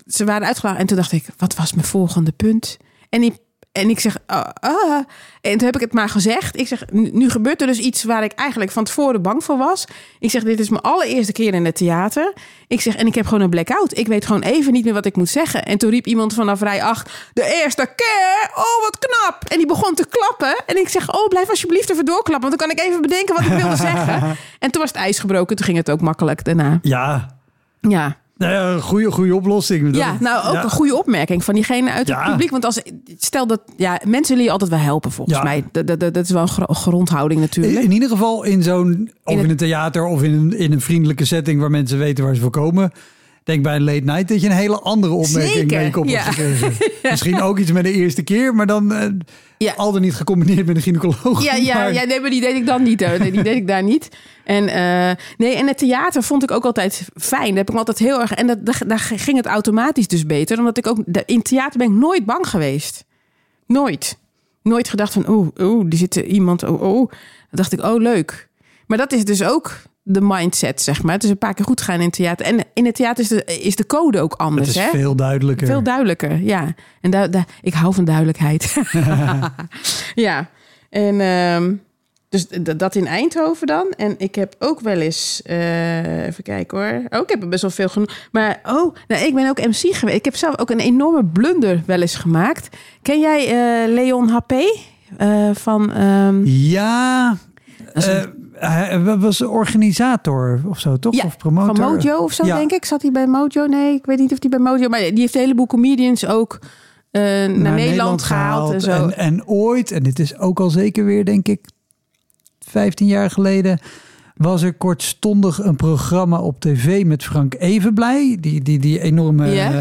ze waren uitgelachen. En toen dacht ik, wat was mijn volgende punt? En ik, en ik zeg, ah, ah. en toen heb ik het maar gezegd. Ik zeg, nu nu gebeurt er dus iets waar ik eigenlijk van tevoren bang voor was. Ik zeg, dit is mijn allereerste keer in het theater. Ik zeg, en ik heb gewoon een blackout. Ik weet gewoon even niet meer wat ik moet zeggen. En toen riep iemand vanaf rij 8, de eerste keer, oh wat knap. En die begon te klappen. En ik zeg, oh blijf alsjeblieft even doorklappen. Want dan kan ik even bedenken wat ik wilde zeggen. En toen was het ijs gebroken. Toen ging het ook makkelijk daarna. Ja, Ja. Nou ja, goede, goede oplossing. Ja, nou ook ja. een goede opmerking van diegene uit het Ja. publiek. Want als stel dat ja, mensen willen je altijd wel helpen, volgens Ja. mij. Dat, dat, dat is wel een gro- grondhouding natuurlijk. In ieder geval in zo'n, of In in, het- een theater of in een, in een vriendelijke setting waar mensen weten waar ze voor komen. denk bij een late night dat je een hele andere opmerking Zeker, mee kop ja. Misschien ook iets met de eerste keer, maar dan eh Ja. al dan niet gecombineerd met een gynaecoloog. Ja, ja, Maar- ja, nee, maar die deed ik dan niet. Hoor. Nee, Die deed ik daar niet. En, eh, nee, en het theater vond ik ook altijd fijn. Daar heb ik altijd heel erg... En dat, daar, daar ging het automatisch dus beter. Omdat ik ook... In het theater ben ik nooit bang geweest. Nooit. Nooit gedacht van... Oeh, oeh, er zit iemand... Oh, oh. Dan dacht ik, oh, leuk. Maar dat is dus ook de mindset, zeg maar. Het is een paar keer goed gaan in het theater. En in het theater is de, is de code ook Het anders, is hè? veel duidelijker. Veel duidelijker, ja. En daar daar ik hou van duidelijkheid. ja, en ehm, dus dat in Eindhoven dan. En ik heb ook wel eens, eh, even kijken hoor. Oh, ik heb er best wel veel genoeg. Maar oh, nou, ik ben ook MC geweest. Ik heb zelf ook een enorme blunder wel eens gemaakt. Ken jij eh, Leon HP? Eh, van, ehm, Ja, hij was organisator of zo, toch? Ja, of promotor? van Mojo of zo, Ja. denk ik. Zat hij bij Mojo? Nee, ik weet niet of hij bij Mojo... Maar die heeft een heleboel comedians ook eh, naar, Nederland, gehaald, en zo. En, en ooit, en dit is ook al zeker weer, denk ik, 15 jaar geleden, was er kortstondig een programma op tv met Frank Evenblij, die, die, die enorme Ja.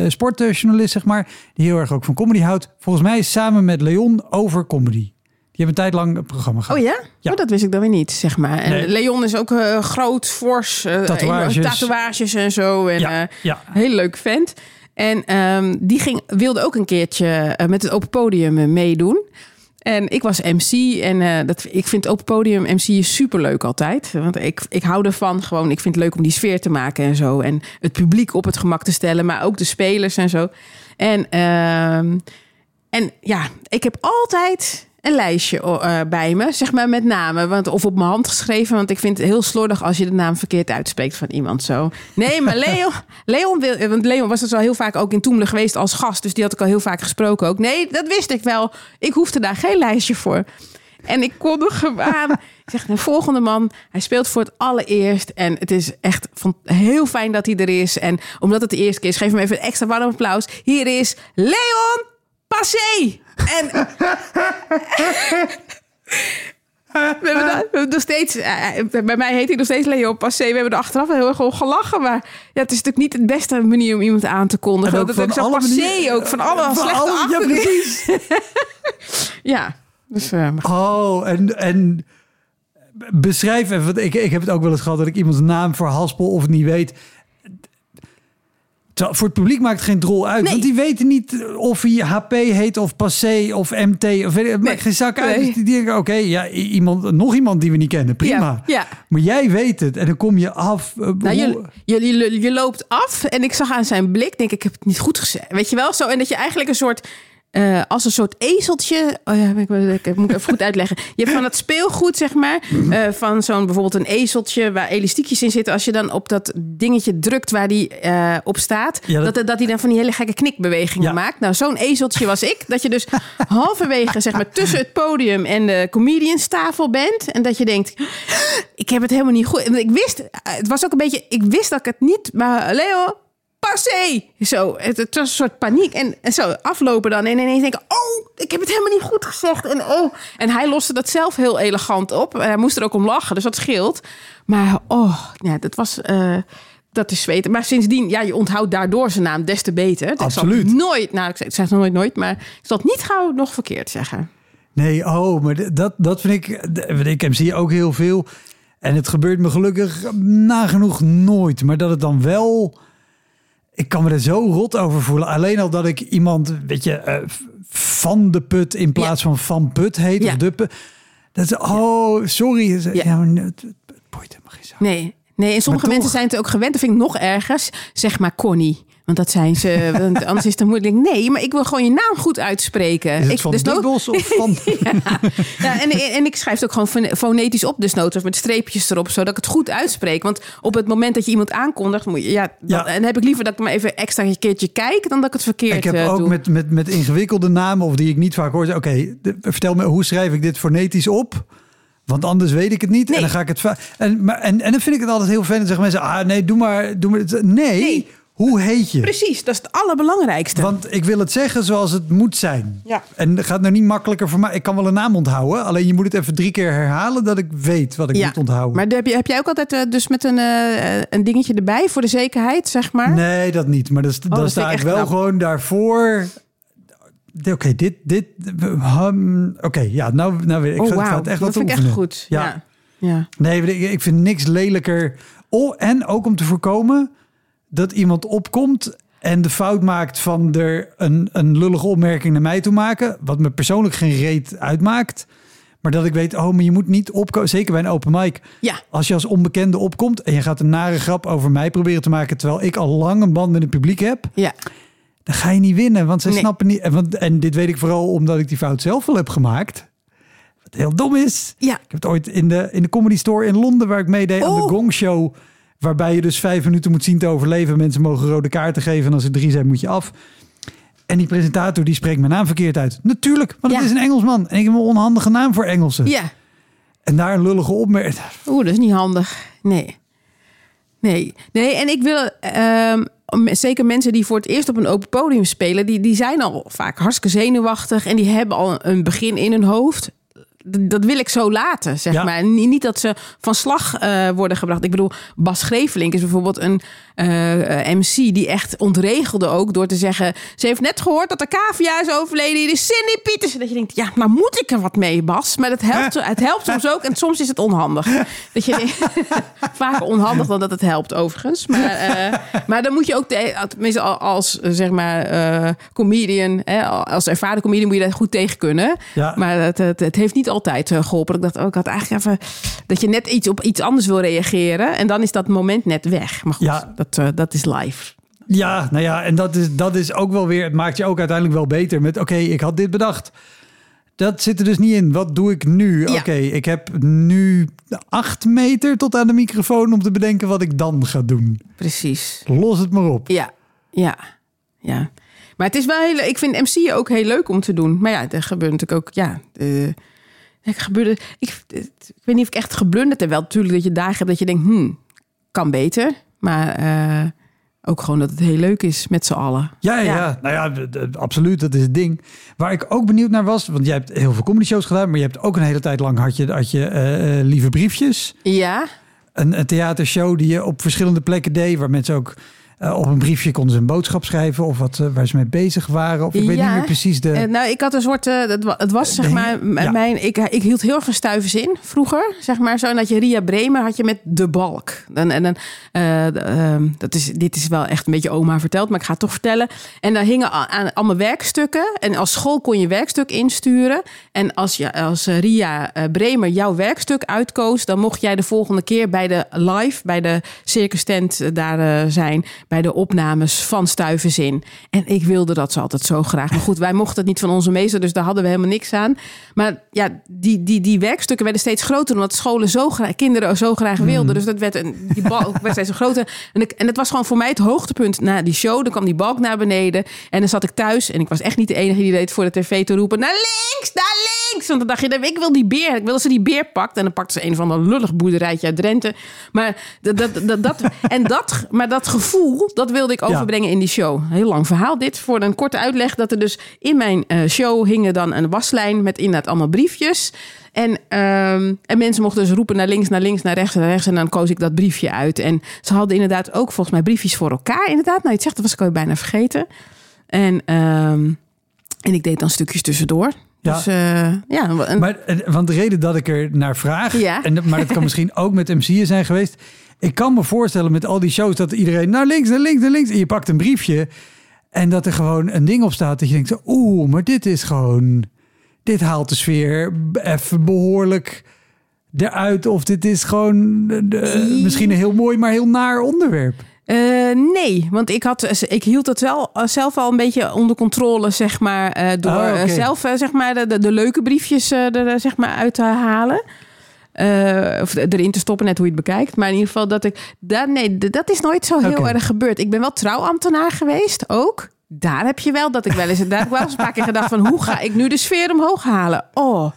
eh, sportjournalist, zeg maar, die heel erg ook van comedy houdt. Volgens mij samen met Leon over comedy. Die hebben een tijd lang een programma gehad. Oh ja? Ja. Oh, dat wist ik dan weer niet, zeg maar. En Nee. Leon is ook eh, groot, fors. eh, Tatoeages. tatoeages en zo. En, Ja, eh, hele leuk vent. En ehm, die ging, wilde ook een keertje eh, met het open podium eh, meedoen. En ik was MC en eh, dat, ik vind open podium MC is superleuk altijd. Want ik, ik hou ervan gewoon. Ik vind het leuk om die sfeer te maken en zo. En het publiek op het gemak te stellen, maar ook de spelers en zo. En, ehm, en ja, ik heb altijd een lijstje eh, bij me, zeg maar met namen. Want, of op mijn hand geschreven, want ik vind het heel slordig als je de naam verkeerd uitspreekt van iemand zo. Nee, maar Leon, Leon wil, want Leon was dus al heel vaak ook in Toemelen geweest als gast. Dus die had ik al heel vaak gesproken ook. Nee, dat wist ik wel. Ik hoefde daar geen lijstje voor. En ik kondig hem aan. Ik zeg, de volgende man, hij speelt voor het allereerst. En het is echt van, heel fijn dat hij er is. En omdat het de eerste keer is, geef hem even een extra warm applaus. Hier is Leon Passé. En... We hebben, we hebben nog steeds, eh, eh, bij mij heet hij nog steeds Leon Passé. We hebben er achteraf wel heel erg om gelachen. Maar ja, het is natuurlijk niet de beste manier om iemand aan te kondigen. Ook dat van ook zo Passé ook, van alle Van slechte alle- ja, precies. Ja, dus... eh, Oh, en, en beschrijf even, want ik, ik heb het ook wel eens gehad dat ik iemands naam verhaspel of niet weet. Voor het publiek maakt het geen drol uit, Nee. want die weten niet of hij HP heet of Passé of MT of maakt geen zak uit. Nee. Dus die denken, oké, ja, iemand, nog iemand die we niet kennen, prima. Ja, ja. Maar jij weet het en dan kom je af. eh, Nou, hoe- je, je, je, je loopt af en ik zag aan zijn blik, denk ik, ik heb het niet goed gezegd. Weet je wel? Zo, en dat je eigenlijk een soort, eh, als een soort ezeltje. Oh ja, ik, ik, ik moet even goed uitleggen. Je hebt van dat speelgoed, zeg maar, eh, van zo'n bijvoorbeeld een ezeltje waar elastiekjes in zitten. Als je dan op dat dingetje drukt waar die eh, op staat, Ja, dat- dat... Dan van die hele gekke knikbewegingen Ja. maakt. Nou, zo'n ezeltje was ik. Dat je dus halverwege, zeg maar, tussen het podium en de comedianstafel bent. En dat je denkt, ik heb het helemaal niet goed. Ik wist, het was ook een beetje, ik wist dat ik het niet, maar Leo, passé. Zo, het, het was een soort paniek. En, en zo aflopen dan en ineens denken, oh, ik heb het helemaal niet goed gezegd. En, oh. en hij loste dat zelf heel elegant op. En hij moest er ook om lachen, dus dat scheelt. Maar oh, ja, dat was... eh, dat is zweten. Maar sindsdien, ja, je onthoudt daardoor zijn naam des te beter. Dus Ik Absoluut. zal nooit, nou, ik zeg- nooit nooit, maar ik zal het niet gauw nog verkeerd zeggen. Nee, oh, maar dat, dat vind ik. Ik heb zie ook heel veel. En het gebeurt me gelukkig nagenoeg nooit. Maar dat het dan wel. Ik kan me er zo rot over voelen. Alleen al dat ik iemand, weet je, eh, van de put in plaats van van put heet. Ja. Of de put. Dat is, oh, sorry. Ja. Ja. maar het, het boeit helemaal geen. Nee, nee en sommige mensen zijn het ook gewend. Dat vind ik nog ergers. Zeg maar Connie. Want dat zijn ze. Want anders is het moeilijk. Nee, maar ik wil gewoon je naam goed uitspreken. Is het ik, van dus dubbels of van... ja, en, en ik schrijf het ook gewoon fone- fonetisch op, dus of met streepjes erop, zodat ik het goed uitspreek. Want op het moment dat je iemand aankondigt, moet je, ja, dan, Ja. en dan heb ik liever dat ik maar even extra een keertje kijk, dan dat ik het verkeerd Ik heb eh, ook doe. met, met, met ingewikkelde namen of die ik niet vaak hoor. Oké, vertel me hoe schrijf ik dit fonetisch op? Want anders weet ik het niet. Nee. En dan ga ik het. En, maar, en, en dan vind ik het altijd heel fijn. Dan zeggen mensen: Ah, nee, doe maar. Doe maar. het." Nee. Nee. Hoe heet je? Precies, dat is het allerbelangrijkste. Want ik wil het zeggen zoals het moet zijn. Ja. En het gaat nou niet makkelijker voor mij. Ik kan wel een naam onthouden. Alleen je moet het even drie keer herhalen dat ik weet wat ik ja. moet onthouden. Maar heb, je, heb jij ook altijd eh, dus met een, eh, een dingetje erbij voor de zekerheid, zeg maar? Nee, dat niet. Maar dat, is- dan dat sta ik wel knap. gewoon daarvoor. Oké, dit, dit. Oké, ja, nou, nou weer. Ik oh, ga, ik ga het echt dat wat vind ik echt goed. Ja. Ja. ja. Nee, ik, ik vind niks lelijker. Oh, en ook om te voorkomen dat iemand opkomt en de fout maakt van er een, een lullige opmerking naar mij toe maken. Wat me persoonlijk geen reet uitmaakt. Maar dat ik weet, oh, maar je moet niet opkomen. Zeker bij een open mic. Ja. Als je als onbekende opkomt en je gaat een nare grap over mij proberen te maken. terwijl ik al lang een band met het publiek heb. ja. dan ga je niet winnen. Want Nee. snappen niet. En, want, en dit weet ik vooral omdat ik die fout zelf wel heb gemaakt. Wat heel dom is. Ja. Ik heb het ooit in de, in de Comedy Store in Londen, waar ik meedeed aan de Oh. Gong Show. Waarbij je dus vijf minuten moet zien te overleven. Mensen mogen rode kaarten geven. En als er drie zijn, moet je af. En die presentator die spreekt mijn naam verkeerd uit. Natuurlijk, want het Ja. is een Engelsman. En ik heb een onhandige naam voor Engelsen. Ja. En daar een lullige opmerking. Oeh, dat is niet handig. Nee. Nee. Nee, en ik wil... ehm, zeker mensen die voor het eerst op een open podium spelen... Die, die zijn al vaak hartstikke zenuwachtig... en die hebben al een begin in hun hoofd. Dat wil ik zo laten, zeg Ja. maar. Niet dat ze van slag eh, worden gebracht. Ik bedoel, Bas Grevelink is bijvoorbeeld een eh, MC... die echt ontregelde ook door te zeggen... ze heeft net gehoord dat de cavia is overleden. Hier is Cindy Pieters. Dat je denkt, ja, nou moet ik er wat mee, Bas. Maar het helpt, het helpt soms ook en soms is het onhandig. Dat je vaker onhandig dan dat het helpt, overigens. Maar, eh, maar dan moet je ook, te- tenminste al- als zeg maar comedian, hè, als ervaren comedian moet je daar goed tegen kunnen. Ja. Maar het, het, het heeft niet altijd eh, geholpen. Ik dacht, oh, ik had eigenlijk even dat je net iets op iets anders wil reageren en dan is dat moment net weg. Maar goed, Ja. dat, eh, dat is live. Ja, nou ja, en dat is, dat is ook wel weer. Het maakt je ook uiteindelijk wel beter met. Oké, ik had dit bedacht. Dat zit er dus niet in. Wat doe ik nu? Ja. Oké, ik heb nu acht meter tot aan de microfoon om te bedenken wat ik dan ga doen. Precies. Los het maar op. Ja, ja, ja. Maar het is wel heel. Ik vind MC ook heel leuk om te doen. Maar ja, er gebeurt natuurlijk ook. Ja, eh, ik gebeurde. Ik, ik weet niet of ik echt geblunderd heb. Wel natuurlijk dat je dagen hebt dat je denkt, hmm, kan beter. Maar eh, ook gewoon dat het heel leuk is met z'n allen. Ja, ja, Ja. nou ja, absoluut. Dat is het ding. Waar ik ook benieuwd naar was, want jij hebt heel veel comedy shows gedaan, maar je hebt ook een hele tijd lang had je, had je eh, eh, lieve briefjes. Ja, Een, een theatershow die je op verschillende plekken deed, waar mensen ook eh, op een briefje konden ze een boodschap schrijven of wat eh, waar ze mee bezig waren. Of ik weet Ja. niet meer precies de. Eh, nou, ik had een soort. het, wa- het was zeg maar. ja. Mijn, ik, ik hield heel van stuivers in vroeger. Zeg maar zo. En dat je Ria Bremer had je met de balk. En, en, dan, de, ehm, dat is, dit is wel echt een beetje oma verteld, maar ik ga het toch vertellen. En daar hingen aan, allemaal werkstukken. En als school kon je werkstuk insturen. En als, je, als Ria Bremer jouw werkstuk uitkoos, dan mocht jij de volgende keer bij de live, bij de circus tent daar zijn, bij de opnames van Stuivers in. En ik wilde dat ze altijd zo graag. Maar goed, wij mochten het niet van onze meester, dus daar hadden we helemaal niks aan. Maar ja, die, die, die werkstukken werden steeds groter, omdat scholen zo graag, kinderen zo graag wilden. Dus dat werd een, die balk werd steeds groter. En, ik, en het was gewoon voor mij het hoogtepunt na die show. Dan kwam die balk naar beneden en dan zat ik thuis en ik was echt niet de enige die deed voor de tv te roepen: naar links, naar links. Want dan dacht je, ik wil die beer. Ik wil dat ze die beer pakt. En dan pakte ze een van de lullig boerderijtje uit Drenthe. Maar dat, dat, dat, dat, en dat, maar dat gevoel, dat wilde ik overbrengen in die show. Heel lang verhaal dit. Voor een korte uitleg dat er dus in mijn eh, show hingen dan een waslijn met inderdaad allemaal briefjes. En, ehm, en mensen mochten dus roepen naar links, naar links, naar rechts, naar rechts. En dan koos ik dat briefje uit. En ze hadden inderdaad ook volgens mij briefjes voor elkaar. Inderdaad, nou, je zegt, dat was ik al bijna vergeten. En, ehm, en ik deed dan stukjes tussendoor. Ja. Dus eh, ja, Maar, eh, want de reden dat ik er naar vraag, Ja. en, maar dat kan misschien ook met MC'en zijn geweest. Ik kan me voorstellen met al die shows dat iedereen naar links, naar links, naar links. En je pakt een briefje en dat er gewoon een ding op staat. Dat je denkt, oeh, maar dit is gewoon, dit haalt de sfeer even behoorlijk eruit. Of dit is gewoon misschien een heel mooi, maar heel naar onderwerp. Eh, nee, want ik, had, ik hield het wel eh, zelf al een beetje onder controle, zeg maar, eh, door Oh, eh, zelf eh, zeg maar, de, de, de leuke briefjes eh, er eh, zeg maar, uit te halen. Eh, of erin te stoppen, net hoe je het bekijkt. Maar in ieder geval dat ik... Dat, nee, dat is nooit zo heel erg gebeurd. Ik ben wel trouwambtenaar geweest, ook. Daar heb je wel dat ik wel eens... Daar heb ik wel eens een paar keer gedacht van... Hoe ga ik nu de sfeer omhoog halen? Oh,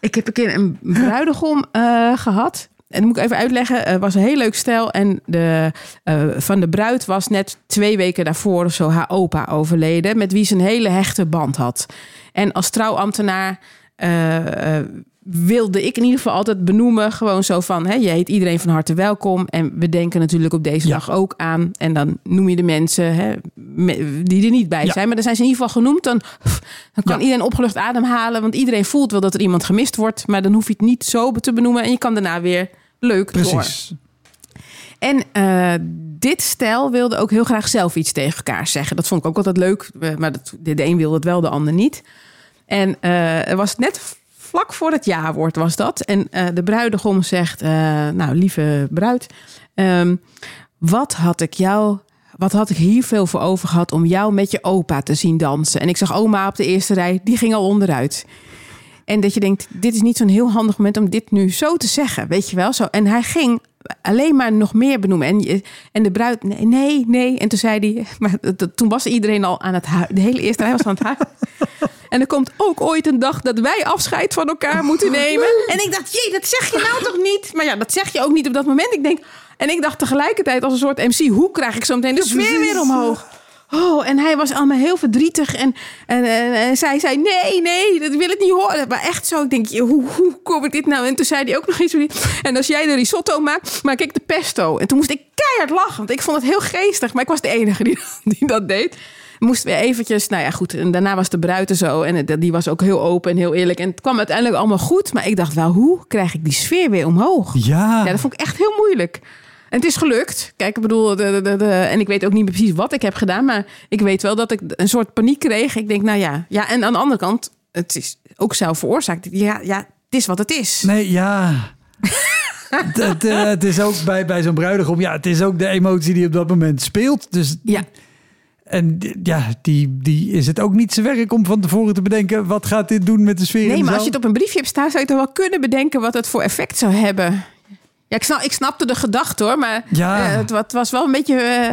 ik heb een keer een bruidegom eh, gehad. En dat moet ik even uitleggen. Het was een heel leuk stel. En de, eh, van de bruid was net twee weken daarvoor of zo haar opa overleden. Met wie ze een hele hechte band had. En als trouwambtenaar eh, eh, wilde ik in ieder geval altijd benoemen. Gewoon zo van, hè, je heet iedereen van harte welkom. En we denken natuurlijk op deze Ja. dag ook aan. En dan noem je de mensen hè, die er niet bij Ja. zijn. Maar dan zijn ze in ieder geval genoemd. Dan, dan kan Ja. iedereen opgelucht ademhalen. Want iedereen voelt wel dat er iemand gemist wordt. Maar dan hoef je het niet zo te benoemen. En je kan daarna weer leuk door. Precies. En eh, dit stel wilde ook heel graag zelf iets tegen elkaar zeggen. Dat vond ik ook altijd leuk. Maar dat, de, een wilde het wel, de ander niet. En eh er was net vlak voor het ja-woord was dat. En eh, de bruidegom zegt... nou, lieve bruid... ehm, wat had ik jou... Wat had ik hier veel voor over gehad om jou met je opa te zien dansen? En ik zag oma op de eerste rij, die ging al onderuit. En dat je denkt, dit is niet zo'n heel handig moment om dit nu zo te zeggen, weet je wel? Zo. En hij ging alleen maar nog meer benoemen. En, en de bruid, nee, nee, nee. En toen zei hij, maar toen was iedereen al aan het huilen. De hele eerste rij was aan het huilen. En er komt ook ooit een dag dat wij afscheid van elkaar moeten nemen. En ik dacht, jee, dat zeg je nou toch niet? Maar ja, dat zeg je ook niet op dat moment. Ik denk, en ik dacht tegelijkertijd als een soort MC, hoe krijg ik zo meteen de sfeer weer omhoog? Oh, en hij was allemaal heel verdrietig. En, en, en, en zij zei, nee, nee, dat wil ik niet horen. Maar echt zo, ik denk, hoe, hoe kom ik dit nou? En toen zei hij ook nog iets. En als jij de risotto maakt, maak ik de pesto. En toen moest ik keihard lachen, want ik vond het heel geestig. Maar ik was de enige die, die dat deed. Moest weer eventjes, nou ja, goed. En daarna was de bruid er zo. En het- die was ook heel open en heel eerlijk. En het kwam uiteindelijk allemaal goed. Maar ik dacht wel, hoe krijg ik die sfeer weer omhoog? Ja. Ja, dat vond ik echt heel moeilijk. En het is gelukt. Kijk, ik bedoel, de, de, de, en ik weet ook niet precies wat ik heb gedaan, maar ik weet wel dat ik een soort paniek kreeg. Ik denk, nou ja, ja. En aan de andere kant, het is ook zelf veroorzaakt. Ja, ja, het is wat het is. Nee, ja. het, eh, het is ook bij, bij zo'n bruidegom, ja, het is ook de emotie die op dat moment speelt. Dus Ja, En ja, die, die is het ook niet zijn werk om van tevoren te bedenken... wat gaat dit doen met de sfeer nee, maar als je het op een briefje hebt staan, zou je toch wel kunnen bedenken wat het voor effect zou hebben. Ja, ik, snap, ik snapte de gedachte hoor, maar Ja. eh, het, wa- het was wel een beetje. eh,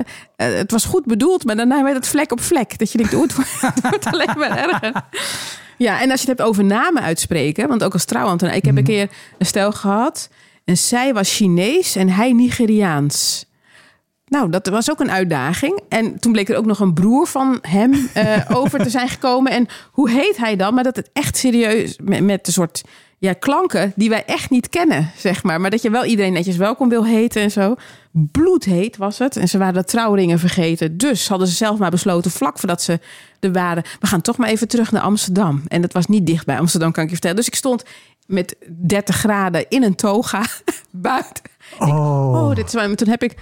eh, het was goed bedoeld, maar daarna werd het vlek op vlek. Dat je denkt, oh, het wordt, het wordt alleen maar erger. Ja, en als je het hebt over namen uitspreken, want ook als trouwambtenaar. Ik heb een keer een stel gehad en zij was Chinees en hij Nigeriaans. Nou, dat was ook een uitdaging. En toen bleek er ook nog een broer van hem eh, over te zijn gekomen. En hoe heet hij dan? Maar dat het echt serieus met, met een soort ja, klanken die wij echt niet kennen, zeg maar. Maar dat je wel iedereen netjes welkom wil heten en zo. Bloedheet was het. En ze waren de trouwringen vergeten. Dus hadden ze zelf maar besloten, vlak voordat ze er waren... we gaan toch maar even terug naar Amsterdam. En dat was niet dicht bij Amsterdam, kan ik je vertellen. Dus ik stond met 30 graden in een toga buiten. Oh, Oh, dit is waar. Maar toen heb ik,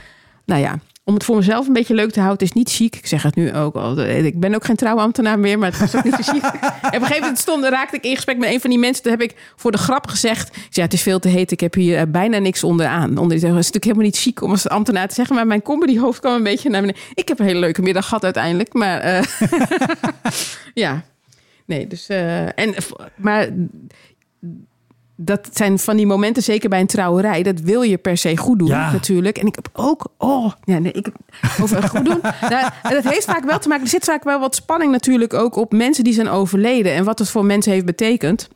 nou ja, om het voor mezelf een beetje leuk te houden, het is niet chic. Ik zeg het nu ook al. Ik ben ook geen trouwambtenaar meer, maar het was ook niet zo chic. en op een gegeven moment stond, raakte ik in gesprek met een van die mensen. Toen heb ik voor de grap gezegd: ja, het is veel te heet. Ik heb hier eh, bijna niks onderaan. Onder het is natuurlijk helemaal niet chic om als ambtenaar te zeggen, maar mijn comedyhoofd kwam een beetje naar beneden. Ik heb een hele leuke middag gehad uiteindelijk, maar eh, ja. Nee, dus. eh, en, maar dat zijn van die momenten, zeker bij een trouwerij, dat wil je per se goed doen Ja. natuurlijk. En ik heb ook, oh, ja, nee, ik heb over goed doen. Nou, en dat heeft vaak wel te maken, er zit vaak wel wat spanning natuurlijk ook op mensen die zijn overleden en wat het voor mensen heeft betekend.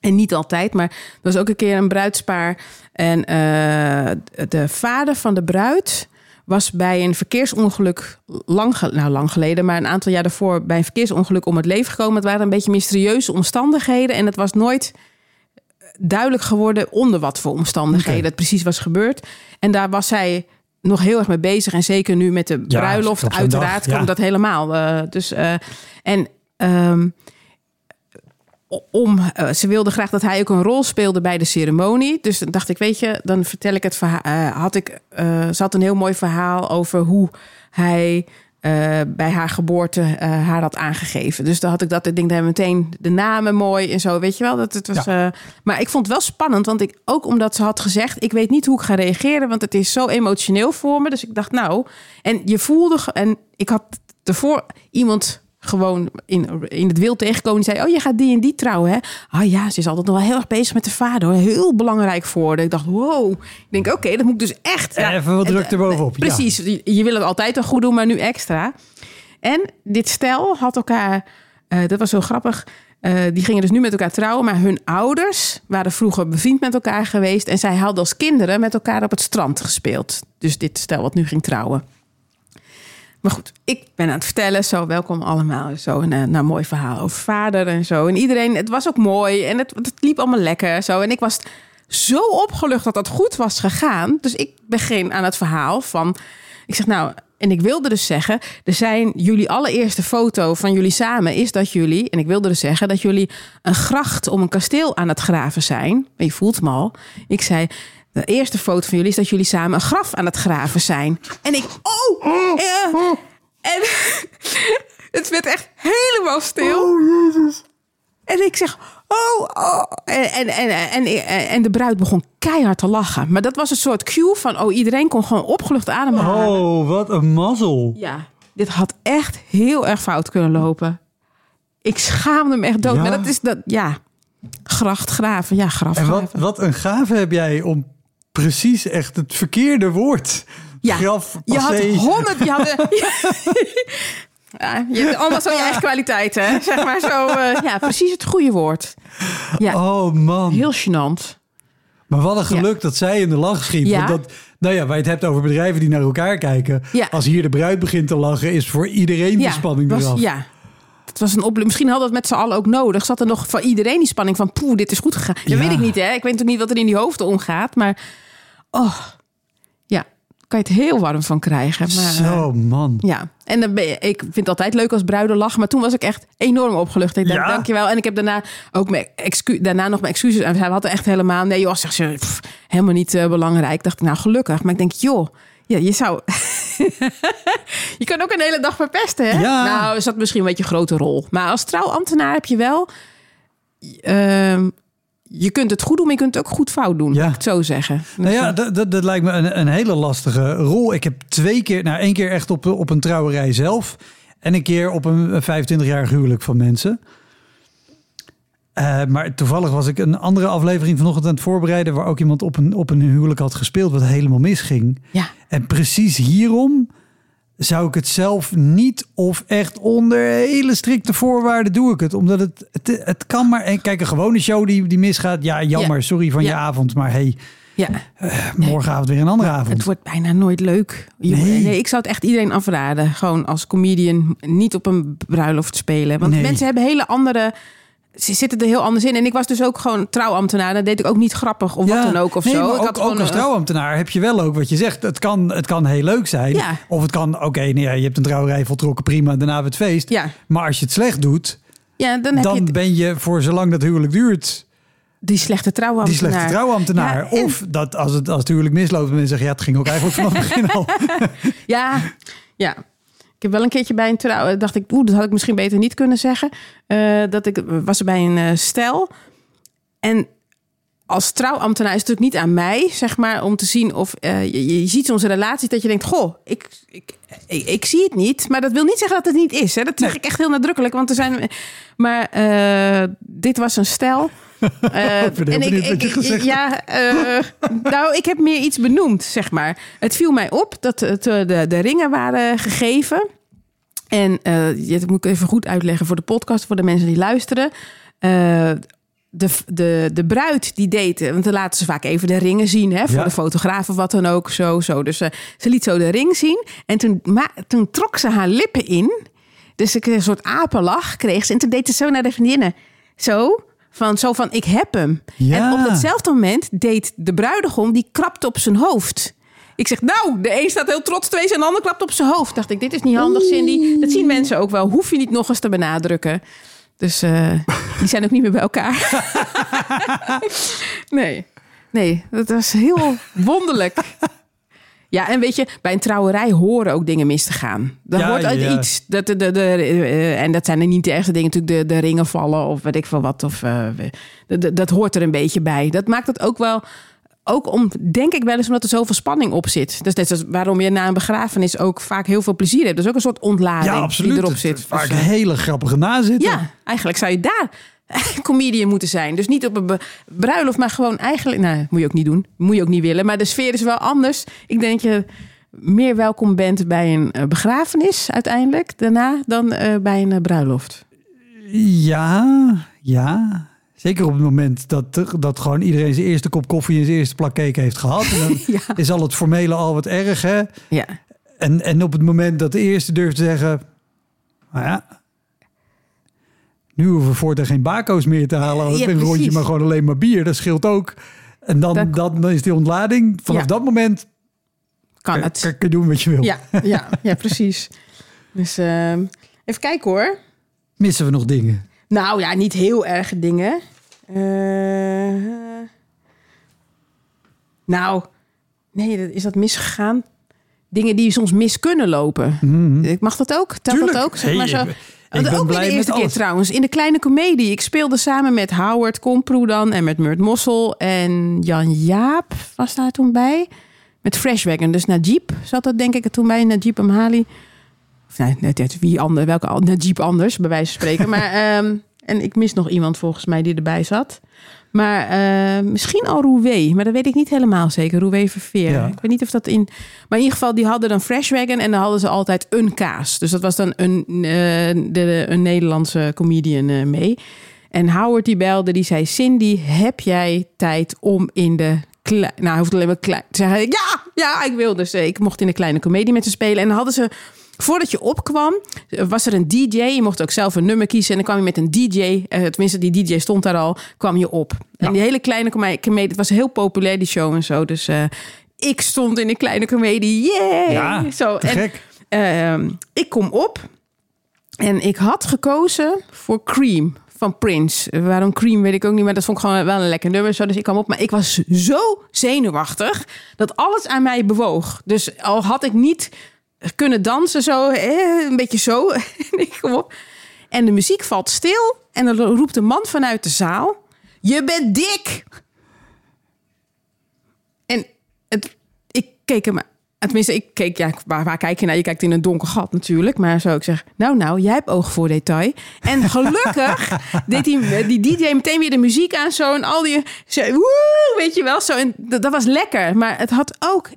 En niet altijd, maar er was ook een keer een bruidspaar. En eh, de vader van de bruid was bij een verkeersongeluk lang, nou, lang geleden, maar een aantal jaar daarvoor bij een verkeersongeluk om het leven gekomen. Het waren een beetje mysterieuze omstandigheden en het was nooit duidelijk geworden onder wat voor omstandigheden het precies was gebeurd. En daar was zij nog heel erg mee bezig. En zeker nu met de Ja, bruiloft, uiteraard dag, ja. komt dat helemaal. eh, dus, eh, en ehm, om, eh, ze wilde graag dat hij ook een rol speelde bij de ceremonie. Dus dan dacht ik, weet je, dan vertel ik het verhaal. had ik, ze had een heel mooi verhaal over hoe hij bij haar geboorte eh, haar had aangegeven. Dus dan had ik dat, ik denk daar meteen de namen mooi en zo, weet je wel. Dat het was, eh, maar ik vond het wel spannend, want ik ook omdat ze had gezegd, ik weet niet hoe ik ga reageren, want het is zo emotioneel voor me. Dus ik dacht, nou, en je voelde, en ik had ervoor iemand gewoon in, in het wild tegenkomen. Die zei, oh, je gaat die en die trouwen, hè? Ah ja, ze is altijd nog wel heel erg bezig met de vader. Hoor. Heel belangrijk voor. Ik dacht, wow. Ik denk, oké, dat moet ik dus echt... Even wat druk eh, erbovenop, ja. Precies. Je, je wil het altijd al goed doen, maar nu extra. En dit stel had elkaar... eh, dat was zo grappig. Eh, die gingen dus nu met elkaar trouwen, maar hun ouders waren vroeger bevriend met elkaar geweest. En zij hadden als kinderen met elkaar op het strand gespeeld. Dus dit stel wat nu ging trouwen. Maar goed, ik ben aan het vertellen, zo welkom allemaal. Zo een, een, mooi verhaal over vader en zo. En iedereen, het was ook mooi en het, het liep allemaal lekker. Zo. En ik was zo opgelucht dat dat goed was gegaan. Dus ik begin aan het verhaal van. Ik zeg nou, en ik wilde dus zeggen, er zijn jullie allereerste foto van jullie samen is dat jullie, en ik wilde dus zeggen dat jullie een gracht om een kasteel aan het graven zijn. Je voelt me al. Ik zei, de eerste foto van jullie is dat jullie samen een graf aan het graven zijn. En ik, oh, uh, en het werd echt helemaal stil. Oh, Jezus. En ik zeg, oh, oh. En, en, en, en, de bruid begon keihard te lachen. Maar dat was een soort cue van, oh, iedereen kon gewoon opgelucht ademhalen. Oh, wat een mazzel. Ja, dit had echt heel erg fout kunnen lopen. Ik schaamde me echt dood. Ja. Maar dat is dat, ja, gracht graven. Ja, graf En wat, wat een gave heb jij om precies echt het verkeerde woord. Ja, Graf, je had honderd, je had... Ja, je hebt allemaal zo je eigen kwaliteiten. Zeg maar zo, eh, ja, precies het goede woord. Ja, Oh man. heel gênant. Maar wat een geluk dat zij in de lach schiet. Ja. Want dat, nou ja, waar je het hebt over bedrijven die naar elkaar kijken. Ja. Als hier de bruid begint te lachen, is voor iedereen de spanning was, eraf. Ja. Het was een misschien hadden we het met z'n allen ook nodig. Zat er nog voor iedereen die spanning van... poeh, dit is goed gegaan. Dat Ja. weet ik niet, hè. Ik weet ook niet wat er in die hoofden omgaat. Maar, oh, ja, kan je het heel warm van krijgen. Maar, Zo man. Ja, en dan ben je, ik vind het altijd leuk als bruiden lachen. Maar toen was ik echt enorm opgelucht. Ik denk, Ja? dankjewel. En ik heb daarna ook mijn excu daarna nog mijn excuses. En zij hadden echt helemaal... Nee joh, ze, pff, helemaal niet eh, belangrijk. Dacht ik, nou gelukkig. Maar ik denk, joh, ja, je zou... je kan ook een hele dag verpesten, hè? Ja. Nou, is dat misschien een beetje een grote rol. Maar als trouwambtenaar heb je wel... ehm, je kunt het goed doen, maar je kunt het ook goed fout doen. Ja. Ik het zo zeggen. Nou Dus, ja, eh, dat, dat, dat lijkt me een, een hele lastige rol. Ik heb twee keer, nou één keer echt op, op een trouwerij zelf. En een keer op een 25-jarig huwelijk van mensen. Eh, maar toevallig was ik een andere aflevering vanochtend aan het voorbereiden... waar ook iemand op een, op een huwelijk had gespeeld wat helemaal misging. ja. En precies hierom zou ik het zelf niet of echt onder hele strikte voorwaarden doe ik het. Omdat het, het, het kan maar... En kijk, een gewone show die, die misgaat. Ja, jammer, Ja. sorry van je avond. Maar hey, ja. morgenavond weer een andere avond. Het wordt bijna nooit leuk. Je- Nee. nee, ik zou het echt iedereen afraden. Gewoon als comedian niet op een bruiloft spelen. Want Nee. mensen hebben hele andere... Ze zitten er heel anders in. En ik was dus ook gewoon trouwambtenaar. Dan deed ik ook niet grappig of wat dan ook of nee, zo. ik ook, had ook gewoon als trouwambtenaar heb je wel ook wat je zegt. Het kan, het kan heel leuk zijn. Ja. Of het kan, oké, nee, ja, je hebt een trouwerij voltrokken, prima, daarna het feest. Ja, Maar als je het slecht doet, ja, dan heb dan je het- ben je voor zolang dat huwelijk duurt, die slechte die trouwambtenaar. slechte trouwambtenaar. Ja, en- Of dat als het, als het huwelijk misloopt, en mensen zeggen, ja, het ging ook eigenlijk vanaf het begin al. Ja, ja. Ik heb wel een keertje bij een trouw... dacht ik, oeh, dat had ik misschien beter niet kunnen zeggen. Eh, dat ik was er bij een eh, stel. En als trouwambtenaar is het natuurlijk niet aan mij, zeg maar, om te zien of eh, je, je ziet onze relatie dat je denkt, goh, ik, ik, ik, ik zie het niet, maar dat wil niet zeggen dat het niet is. Hè? Dat zeg ik echt heel nadrukkelijk, want er zijn. Maar eh, dit was een stel. Eh, Ik ben je gezegd ja, eh, nou, ik heb meer iets benoemd, zeg maar. Het viel mij op dat het, eh, de, de ringen waren gegeven. En eh, dat moet ik even goed uitleggen voor de podcast, voor de mensen die luisteren. De, de, de bruid die deed, want dan laten ze vaak even de ringen zien, hè, voor Ja. de fotograaf of wat dan ook. Zo, zo. Dus ze liet zo de ring zien. En toen, toen trok ze haar lippen in. Dus ik een soort apenlach kreeg ze. En toen deed ze zo naar de vriendinnen. Zo. Van, zo van, ik heb hem. Ja. En op datzelfde moment deed de bruidegom, die krapte op zijn hoofd. Ik zeg, nou, de een staat heel trots wezen en de ander klapt op zijn hoofd. Dacht ik, dit is niet handig, Cindy. Dat zien mensen ook wel. Hoef je niet nog eens te benadrukken. Dus eh, die zijn ook niet meer bij elkaar. nee, nee, dat was heel wonderlijk. Ja, en weet je, bij een trouwerij horen ook dingen mis te gaan. Ja, hoort uit ja. iets. Dat, de, de, de, eh, en dat zijn er niet de ergste dingen, natuurlijk de, de ringen vallen of weet ik veel wat. Of, de- dat hoort er een beetje bij. Dat maakt het ook wel, ook om, denk ik wel eens, omdat er zoveel spanning op zit. Dus dat is waarom je na een begrafenis ook vaak heel veel plezier hebt. Dat is ook een soort ontlading Ja, absoluut. die erop zit. Vaak Dus, eh, hele grappige nazitten. ja, eigenlijk zou je daar comedian moeten zijn. Dus niet op een bruiloft, maar gewoon eigenlijk... Nou, moet je ook niet doen. Moet je ook niet willen. Maar de sfeer is wel anders. Ik denk dat je meer welkom bent bij een eh, begrafenis uiteindelijk. Daarna dan eh, bij een eh, bruiloft. Ja, ja. Zeker op het moment dat, dat gewoon iedereen zijn eerste kop koffie en zijn eerste plak cake heeft gehad. En dan Ja. is al het formele al wat erg, hè? Ja. En, en op het moment dat de eerste durft te zeggen... Nou ja, nu hoeven we voortaan geen bako's meer te halen. Ja, een rondje, maar gewoon alleen maar bier. Dat scheelt ook. En dan, Dat- dan is die ontlading. Vanaf Ja. dat moment Kan het. kan je doen wat je wil. Ja, ja, ja, precies. Dus ehm, even kijken hoor. Missen we nog dingen? Nou ja, niet heel erge dingen. Eh, nou, nee, dat- is dat misgegaan? Dingen die soms mis kunnen lopen. Ik Mag dat ook? Telt dat Mhm. Tuurlijk. ook? Zeg maar Hey, ik- ben ook blij de met eerste keer alles. trouwens. In de kleine komedie. Ik speelde samen met Howard Komproe dan. En met Murt Mossel. En Jan Jaap was daar toen bij. Met Freshwagon. Dus Najib zat dat denk ik er toen bij. Najib Amhali. Of nee, net, net wie ander, welke Najib anders, bij wijze van spreken. maar, ehm, en ik mis nog iemand volgens mij die erbij zat. Maar eh, misschien al Rouwé, maar dat weet ik niet helemaal zeker. Rouwé Verveer. Ja. Ik weet niet of dat in... Maar in ieder geval, die hadden dan Freshwagon en dan hadden ze altijd een kaas. Dus dat was dan een, eh, de, de- een Nederlandse comedian eh, mee. En Howard die belde, die zei... Cindy, heb jij tijd om in de... Nou, hij hoeft alleen maar klein zeggen. Ja, ja, ik wil. Dus eh, ik mocht in de kleine comedie met ze spelen. En dan hadden ze... Voordat je opkwam, was er een DJ. Je mocht ook zelf een nummer kiezen. En dan kwam je met een DJ. eh, tenminste, die DJ stond daar al. Kwam je op. En die hele kleine comedie. comedie- Het was heel populair, die show en zo. Dus eh, ik stond in een kleine comedie. Ja, zo. En, gek. Ehm, ik kom op en ik had gekozen voor Cream van Prince. Waarom Cream weet ik ook niet, maar dat vond ik gewoon wel een lekker nummer. Zo, dus ik kwam op, maar ik was zo zenuwachtig dat alles aan mij bewoog. Dus al had ik niet kunnen dansen zo, eh, een beetje zo. En de muziek valt stil en dan roept een man vanuit de zaal: "Je bent dik!" En het, ik keek hem. Tenminste, ik keek, ja, waar, waar kijk je naar? Je kijkt in een donker gat natuurlijk. Maar zo, ik zeg, nou, nou, jij hebt oog voor detail. En gelukkig deed die, die DJ meteen weer de muziek aan zo. En al die, zo, woe, weet je wel, zo. En dat, dat was lekker. Maar het had ook,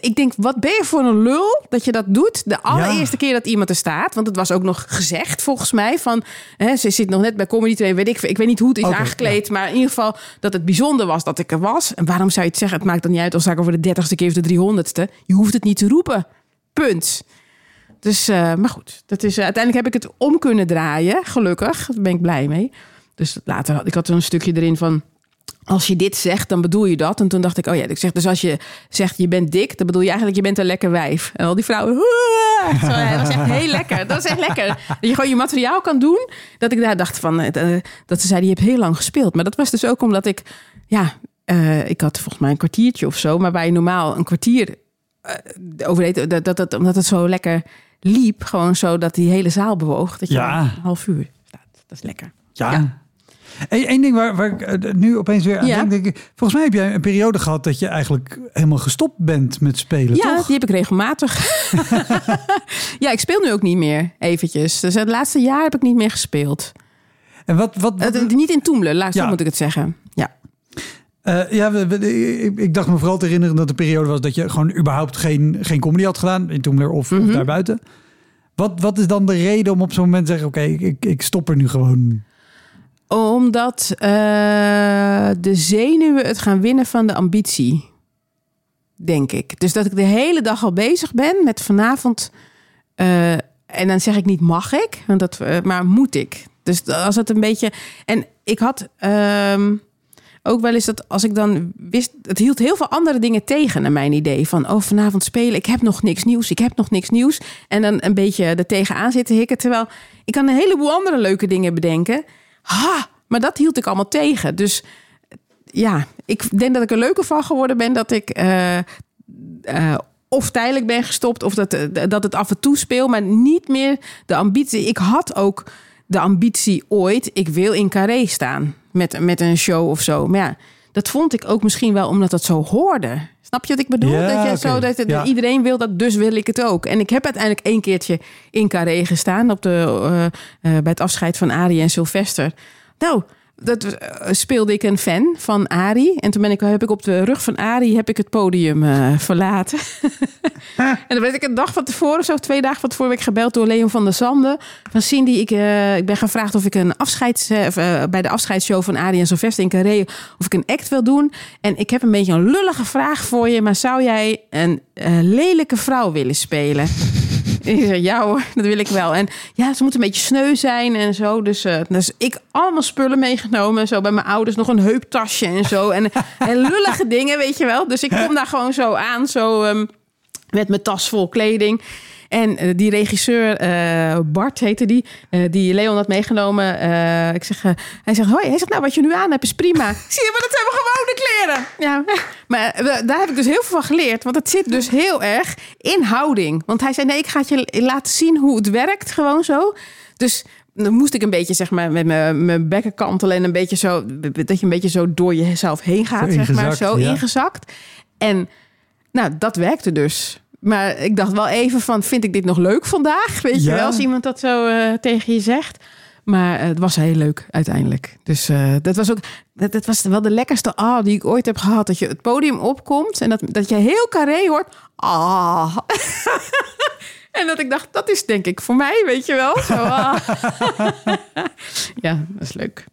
ik denk, wat ben je voor een lul dat je dat doet? De allereerste keer dat iemand er staat. Want het was ook nog gezegd, volgens mij, van, hè, ze zit nog net bij Comedy 2, weet ik, ik weet niet hoe het is aangekleed. Maar in ieder geval dat het bijzonder was dat ik er was. En waarom zou je het zeggen? Het maakt dan niet uit als ik over de dertigste keer of de driehonderdste. Je hoeft het niet te roepen. Punt. Dus, eh, maar goed. Dat is, eh, uiteindelijk heb ik het om kunnen draaien. Gelukkig. Daar ben ik blij mee. Dus later had ik had er een stukje erin van... Als je dit zegt, dan bedoel je dat. En toen dacht ik, oh ja, ik zeg dus als je zegt je bent dik, dan bedoel je eigenlijk je bent een lekker wijf. En al die vrouwen, "Hoera!" Zo, ja, dat is echt heel lekker. Dat is echt lekker. Dat je gewoon je materiaal kan doen. Dat ik daar dacht van, eh, eh, dat ze zei, je hebt heel lang gespeeld. Maar dat was dus ook omdat ik, ja, eh, ik had volgens mij een kwartiertje of zo. Maar waar je normaal een kwartier deed, dat, dat, dat, omdat het zo lekker liep, gewoon zo dat die hele zaal bewoog. Dat je Ja. een half uur staat. Dat is lekker. Ja. Ja. Eén ding waar, waar ik eh, nu opeens weer aan Ja. denk, ik, volgens mij heb jij een periode gehad dat je eigenlijk helemaal gestopt bent met spelen, Ja, toch? die heb ik regelmatig. ja, ik speel nu ook niet meer eventjes. Dus het laatste jaar heb ik niet meer gespeeld. En wat, wat, wat- Eh, niet in Toemelen, laatst Ja. moet ik het zeggen. Ja. eh, ja, we- we- ik, ik dacht me vooral te herinneren dat de periode was dat je gewoon überhaupt geen, geen comedy had gedaan in Toemler of, Mhm. of daarbuiten. Wat, wat is dan de reden om op zo'n moment te zeggen, oké, ik, ik stop er nu gewoon? Omdat eh, de zenuwen het gaan winnen van de ambitie. Denk ik. Dus dat ik de hele dag al bezig ben met vanavond. eh, en dan zeg ik niet mag ik, want dat, eh, maar moet ik. Dus als het een beetje. En ik had ehm, ook wel eens dat als ik dan wist. Het hield heel veel andere dingen tegen naar mijn idee. Van oh, vanavond spelen. Ik heb nog niks nieuws. Ik heb nog niks nieuws. En dan een beetje er tegenaan zitten hikken. Terwijl ik kan een heleboel andere leuke dingen bedenken. Ha! Maar dat hield ik allemaal tegen. Dus ja, ik denk dat ik er leuker van geworden ben dat ik eh, eh, of tijdelijk ben gestopt of dat, eh, dat het af en toe speel, maar niet meer de ambitie. Ik had ook de ambitie ooit, ik wil in Carré staan met, met een show of zo. Maar ja, dat vond ik ook misschien wel omdat dat zo hoorde. Snap je wat ik bedoel? Ja, dat je zo dat het- Ja. iedereen wil dat, dus wil ik het ook. En ik heb uiteindelijk één keertje in Carré gestaan op de, eh, eh, bij het afscheid van Arie en Sylvester. Nou, dat eh, speelde ik een fan van Ari. En toen ben ik, heb ik op de rug van Ari heb ik het podium eh, verlaten. en dan werd ik een dag van tevoren, zo twee dagen van tevoren, werd ik gebeld door Leon van der Zanden. Van Cindy, ik, eh, ik ben gevraagd of ik een afscheids, bij de afscheidsshow van Ari en Sylvester in Carré, of ik een act wil doen. En ik heb een beetje een lullige vraag voor je, maar zou jij een lelijke vrouw willen spelen? Ik zei, ja hoor, dat wil ik wel. En ja, ze moet een beetje sneu zijn en zo. Dus, eh, dus ik allemaal spullen meegenomen. Zo bij mijn ouders nog een heuptasje en zo. En, en lullige dingen, weet je wel. Dus ik kom daar gewoon zo aan, zo ehm, met mijn tas vol kleding. En eh, die regisseur, eh, Bart heette die, eh, die Leon had meegenomen. eh, ik zeg, hij zegt, hoi. Hij zegt, nou, wat je nu aan hebt is prima. Zie je, maar dat zijn we gewone kleren. Ja, maar daar heb ik dus heel veel van geleerd. Want het zit dus heel erg in houding. Want hij zei, nee, ik ga het je laten zien hoe het werkt, gewoon zo. Dus dan moest ik een beetje, zeg maar, met mijn, mijn bekken kantelen en een beetje zo, dat je een beetje zo door jezelf heen gaat, Zo zeg maar, ingezakt, zo ja. ingezakt. En nou, dat werkte dus. Maar ik dacht wel even van, vind ik dit nog leuk vandaag? Weet je wel, als iemand dat zo eh, tegen je zegt. Maar eh, het was heel leuk uiteindelijk. Dus eh, dat was ook, dat, dat was wel de lekkerste ah die ik ooit heb gehad. Dat je het podium opkomt en dat, dat je heel carré hoort. Ah. en dat ik dacht, dat is denk ik voor mij, weet je wel. Zo, ah. ja, dat is leuk.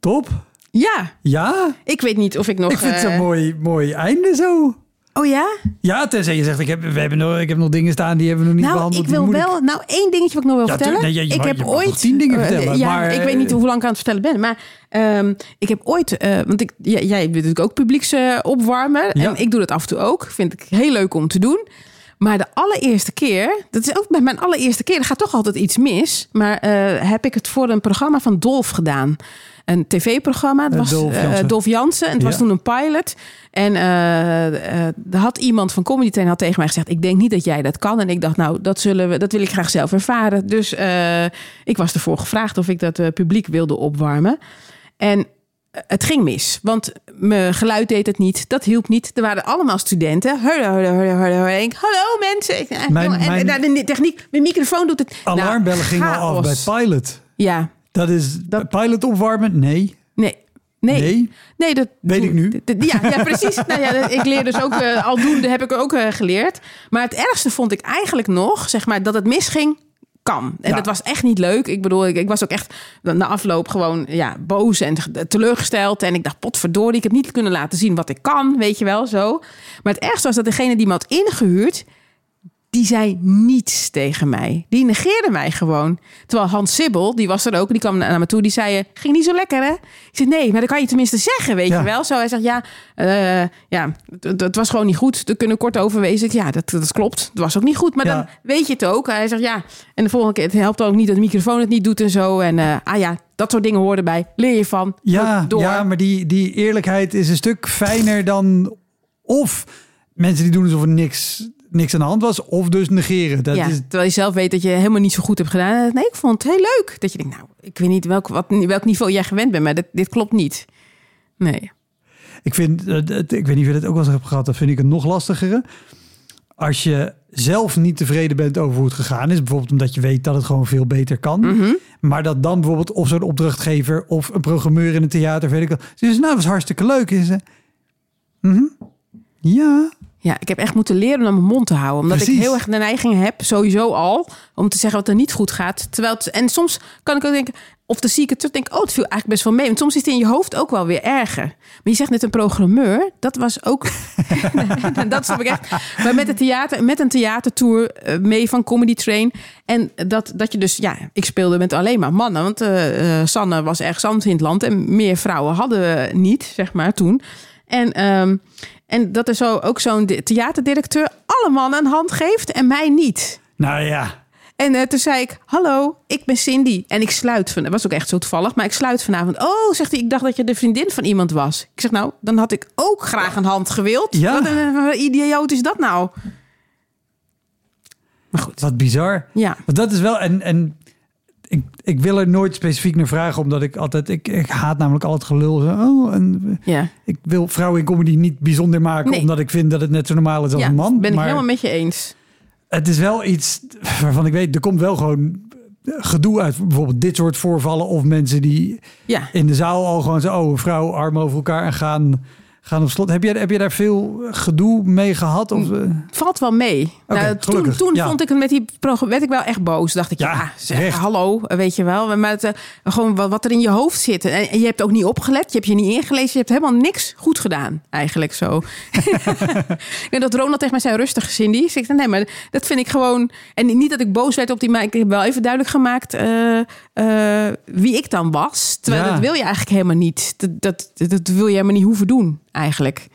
Top. Ja, Ja, ik weet niet of ik nog... ik vind het een mooi, mooi einde zo. Oh ja? Ja, tenzij je zegt, ik heb, we hebben nog, ik heb nog dingen staan die hebben we nog niet Nou, behandeld. ik wil wel. Nou, één dingetje wat ik nog wil Ja, vertellen. Nee, je- je ik heb ooit tien dingen eh, vertellen, ja, maar, ik weet niet eh, hoe lang ik aan het vertellen ben, maar ehm, ik heb ooit, eh, want ik, jij, jij bent natuurlijk ook publieksopwarmer Ja. en ik doe dat af en toe ook. Vind ik heel leuk om te doen. Maar de allereerste keer, dat is ook met mijn allereerste keer, er gaat toch altijd iets mis. Maar eh, heb ik het voor een programma van Dolf gedaan. Een tv-programma. Het Eh, was Dolf eh, Jansen. Dolf Jansen. En het was toen een pilot. En eh, eh, er had iemand van Comedy Train had tegen mij gezegd: Ik denk niet dat jij dat kan. En ik dacht, nou, dat, zullen we, dat wil ik graag zelf ervaren. Dus ik was ervoor gevraagd of ik dat publiek wilde opwarmen. En het ging mis, want mijn geluid deed het niet. Dat hielp niet. Er waren allemaal studenten. Hallo, mensen. Eh, Mijn- en, mijn- de techniek, mijn microfoon doet het. Nou, Alarmbellen gingen al af bij Pilot. Ja, Dat is Dat- Pilot opwarmen? Nee. nee. Nee. Nee. Nee, dat Weet ik nu. Ja, ja precies. nou ja, ik leer dus ook, eh, aldoende heb ik ook eh, geleerd. Maar het ergste vond ik eigenlijk nog, zeg maar, dat het misging. Kan. En Ja. dat was echt niet leuk. Ik bedoel, ik, ik was ook echt na afloop gewoon ja, boos en teleurgesteld. En ik dacht, potverdorie, ik heb niet kunnen laten zien wat ik kan. Weet je wel, zo. Maar het ergste was dat degene die me had ingehuurd... die zei niets tegen mij. Die negeerde mij gewoon. Terwijl Hans Sibbel, die was er ook, die kwam naar me toe, die zei: eh, Ging niet zo lekker, hè? Ik zei: Nee, maar dat kan je tenminste zeggen, weet Ja. je wel. Zo, hij zegt: Ja, eh, ja het was gewoon niet goed. We kunnen kort overwezen. Ik, Ja, dat, dat klopt. Het was ook niet goed, maar Ja. dan weet je het ook. Hij zegt: Ja, en de volgende keer, het helpt ook niet dat de microfoon het niet doet en zo. En eh, ah ja, dat soort dingen horen erbij. Leer je van. Ja, door. ja maar die, die eerlijkheid is een stuk fijner dan... Of mensen die doen alsof er niks, niks aan de hand was, of dus negeren. Dat ja, is, terwijl je zelf weet dat je helemaal niet zo goed hebt gedaan. Nee, ik vond het heel leuk. Dat je denkt, nou, ik weet niet welk, wat, welk niveau jij gewend bent, maar dit, dit klopt niet. Nee. ik, vind, eh, het- ik weet niet of je dat ook wel eens hebt gehad, dat vind ik het nog lastigere. Als je zelf niet tevreden bent over hoe het gegaan is, bijvoorbeeld omdat je weet dat het gewoon veel beter kan, Mhm. maar dat dan bijvoorbeeld of zo'n opdrachtgever of een programmeur in een theater, weet ik wel, zegt, nou, dat was hartstikke leuk. En ze, mhm, ja, Ja, ik heb echt moeten leren om mijn mond te houden. Omdat ik heel erg de neiging heb, sowieso al, om te zeggen wat er niet goed gaat. Terwijl het, en soms kan ik ook denken, of dan zie ik het terug, denk ik, oh, het viel eigenlijk best wel mee. Want soms is het in je hoofd ook wel weer erger. Maar je zegt net een programmeur, dat was ook, dat snap ik echt. Maar met, het theater, met een theatertour eh, mee van Comedy Train. En dat, dat je dus, ja, ik speelde met alleen maar mannen. Want eh, eh, Sanne was ergens anders in het land en meer vrouwen hadden we niet, zeg maar, toen. En, ehm, en dat er zo ook zo'n di- theaterdirecteur alle mannen een hand geeft en mij niet. nou ja. En eh, toen zei ik, hallo, ik ben Cindy. En ik sluit van, dat was ook echt zo toevallig, maar ik sluit vanavond. Oh, zegt hij, ik dacht dat je de vriendin van iemand was. Ik zeg, nou, dan had ik ook graag een hand gewild. Ja. Wat een eh, idioot is dat nou? Maar goed, Wat bizar. ja. Want dat is wel, en, en ik, ik wil er nooit specifiek naar vragen, omdat ik altijd, ik, ik haat namelijk al het gelul. Zo, Oh, en Ja, ik wil vrouwen in comedy niet bijzonder maken, Nee. omdat ik vind dat het net zo normaal is als ja een man. ben ik maar helemaal met je eens. het is wel iets waarvan ik weet, er komt wel gewoon gedoe uit bijvoorbeeld dit soort voorvallen of mensen die Ja. in de zaal al gewoon zo, oh, vrouw, arm over elkaar en gaan, gaan op slot. Heb je, heb je daar veel gedoe mee gehad? Of, eh? Valt wel mee. Nou, toen toen ja. vond ik het met die programma, werd ik wel echt boos. Dacht ik, Ja, ja, zeg, hallo, weet je wel. Maar het, eh, gewoon wat, wat er in je hoofd zit. En, je hebt ook niet opgelet, je hebt je niet ingelezen. Je hebt helemaal niks goed gedaan, eigenlijk zo. en dat Ronald tegen mij zei, rustig Cindy. Dus ik zei, nee, maar dat vind ik gewoon... En niet dat ik boos werd op die, maar ik heb wel even duidelijk gemaakt... eh, wie ik dan was. Terwijl Ja. dat wil je eigenlijk helemaal niet. Dat, dat, dat wil je helemaal niet hoeven doen, eigenlijk.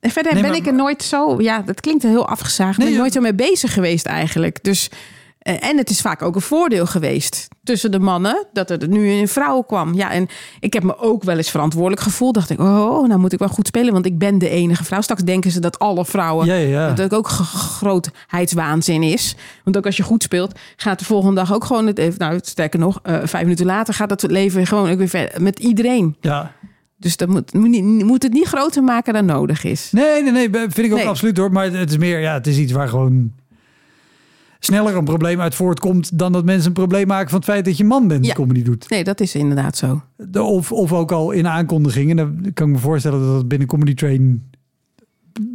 En verder Nee, ben maar- ik er nooit zo... Ja, dat klinkt heel afgezaagd. Nee, ben ik nooit zo mee bezig geweest eigenlijk. Dus, eh, en het is vaak ook een voordeel geweest tussen de mannen... dat er nu een vrouw kwam. Ja, en ik heb me ook wel eens verantwoordelijk gevoeld. Dacht ik, oh, nou moet ik wel goed spelen... want ik ben de enige vrouw. Straks denken ze dat alle vrouwen... Ja, ja. Dat ook grootheidswaanzin is. Want ook als je goed speelt... gaat de volgende dag ook gewoon... Het, even- nou, sterker nog, eh, vijf minuten later... gaat het leven gewoon ook weer verder met iedereen. ja. Dus dat moet, moet, het niet groter maken dan nodig is. Nee, nee, nee, vind ik ook Nee. absoluut hoor. Maar het is meer, ja, het is iets waar gewoon sneller een probleem uit voortkomt dan dat mensen een probleem maken van het feit dat je man bent die Ja. comedy doet. Nee, dat is inderdaad zo. De- Of, of ook al in aankondigingen. Dan kan ik me voorstellen dat het binnen Comedy Train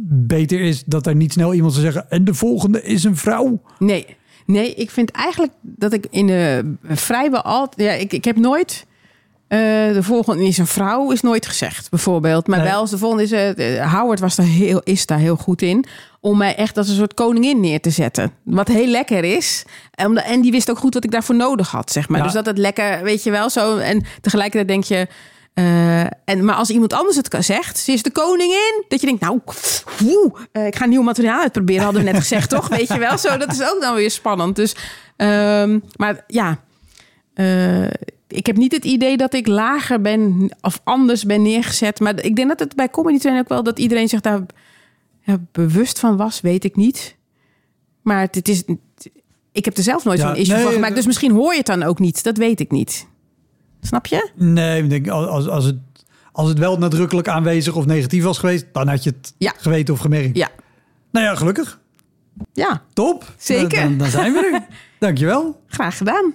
beter is dat er niet snel iemand zou zeggen en de volgende is een vrouw. Nee, nee, ik vind eigenlijk dat ik in de vrijwel altijd... Ja, ik, ik heb nooit... eh, de volgende is een vrouw, is nooit gezegd, bijvoorbeeld. Maar Nee. wel, als de volgende is... eh, Howard was daar heel, is daar heel goed in. Om mij echt als een soort koningin neer te zetten. Wat heel lekker is. En, en die wist ook goed wat ik daarvoor nodig had, zeg maar. Ja. Dus dat het lekker, weet je wel, zo. En tegelijkertijd denk je... eh, en, maar als iemand anders het zegt, ze is de koningin, dat je denkt, nou, woe, ik ga nieuw materiaal uitproberen, hadden we net gezegd, toch? Weet je wel, zo, dat is ook dan weer spannend. Dus, ehm, maar ja, ik heb niet het idee dat ik lager ben of anders ben neergezet. Maar ik denk dat het bij Comedy Train ook wel dat iedereen zich daar ja, bewust van was, weet ik niet. Maar het, het is, ik heb er zelf nooit Ja, zo'n issue nee, van gemaakt, dus misschien hoor je het dan ook niet. Dat weet ik niet. Snap je? Nee, ik denk als, als, het, als het wel nadrukkelijk aanwezig of negatief was geweest, dan had je het Ja. geweten of gemerkt. Ja. Nou ja, gelukkig. Ja, Top. Zeker. Dan, dan zijn we er. Dankjewel. graag gedaan.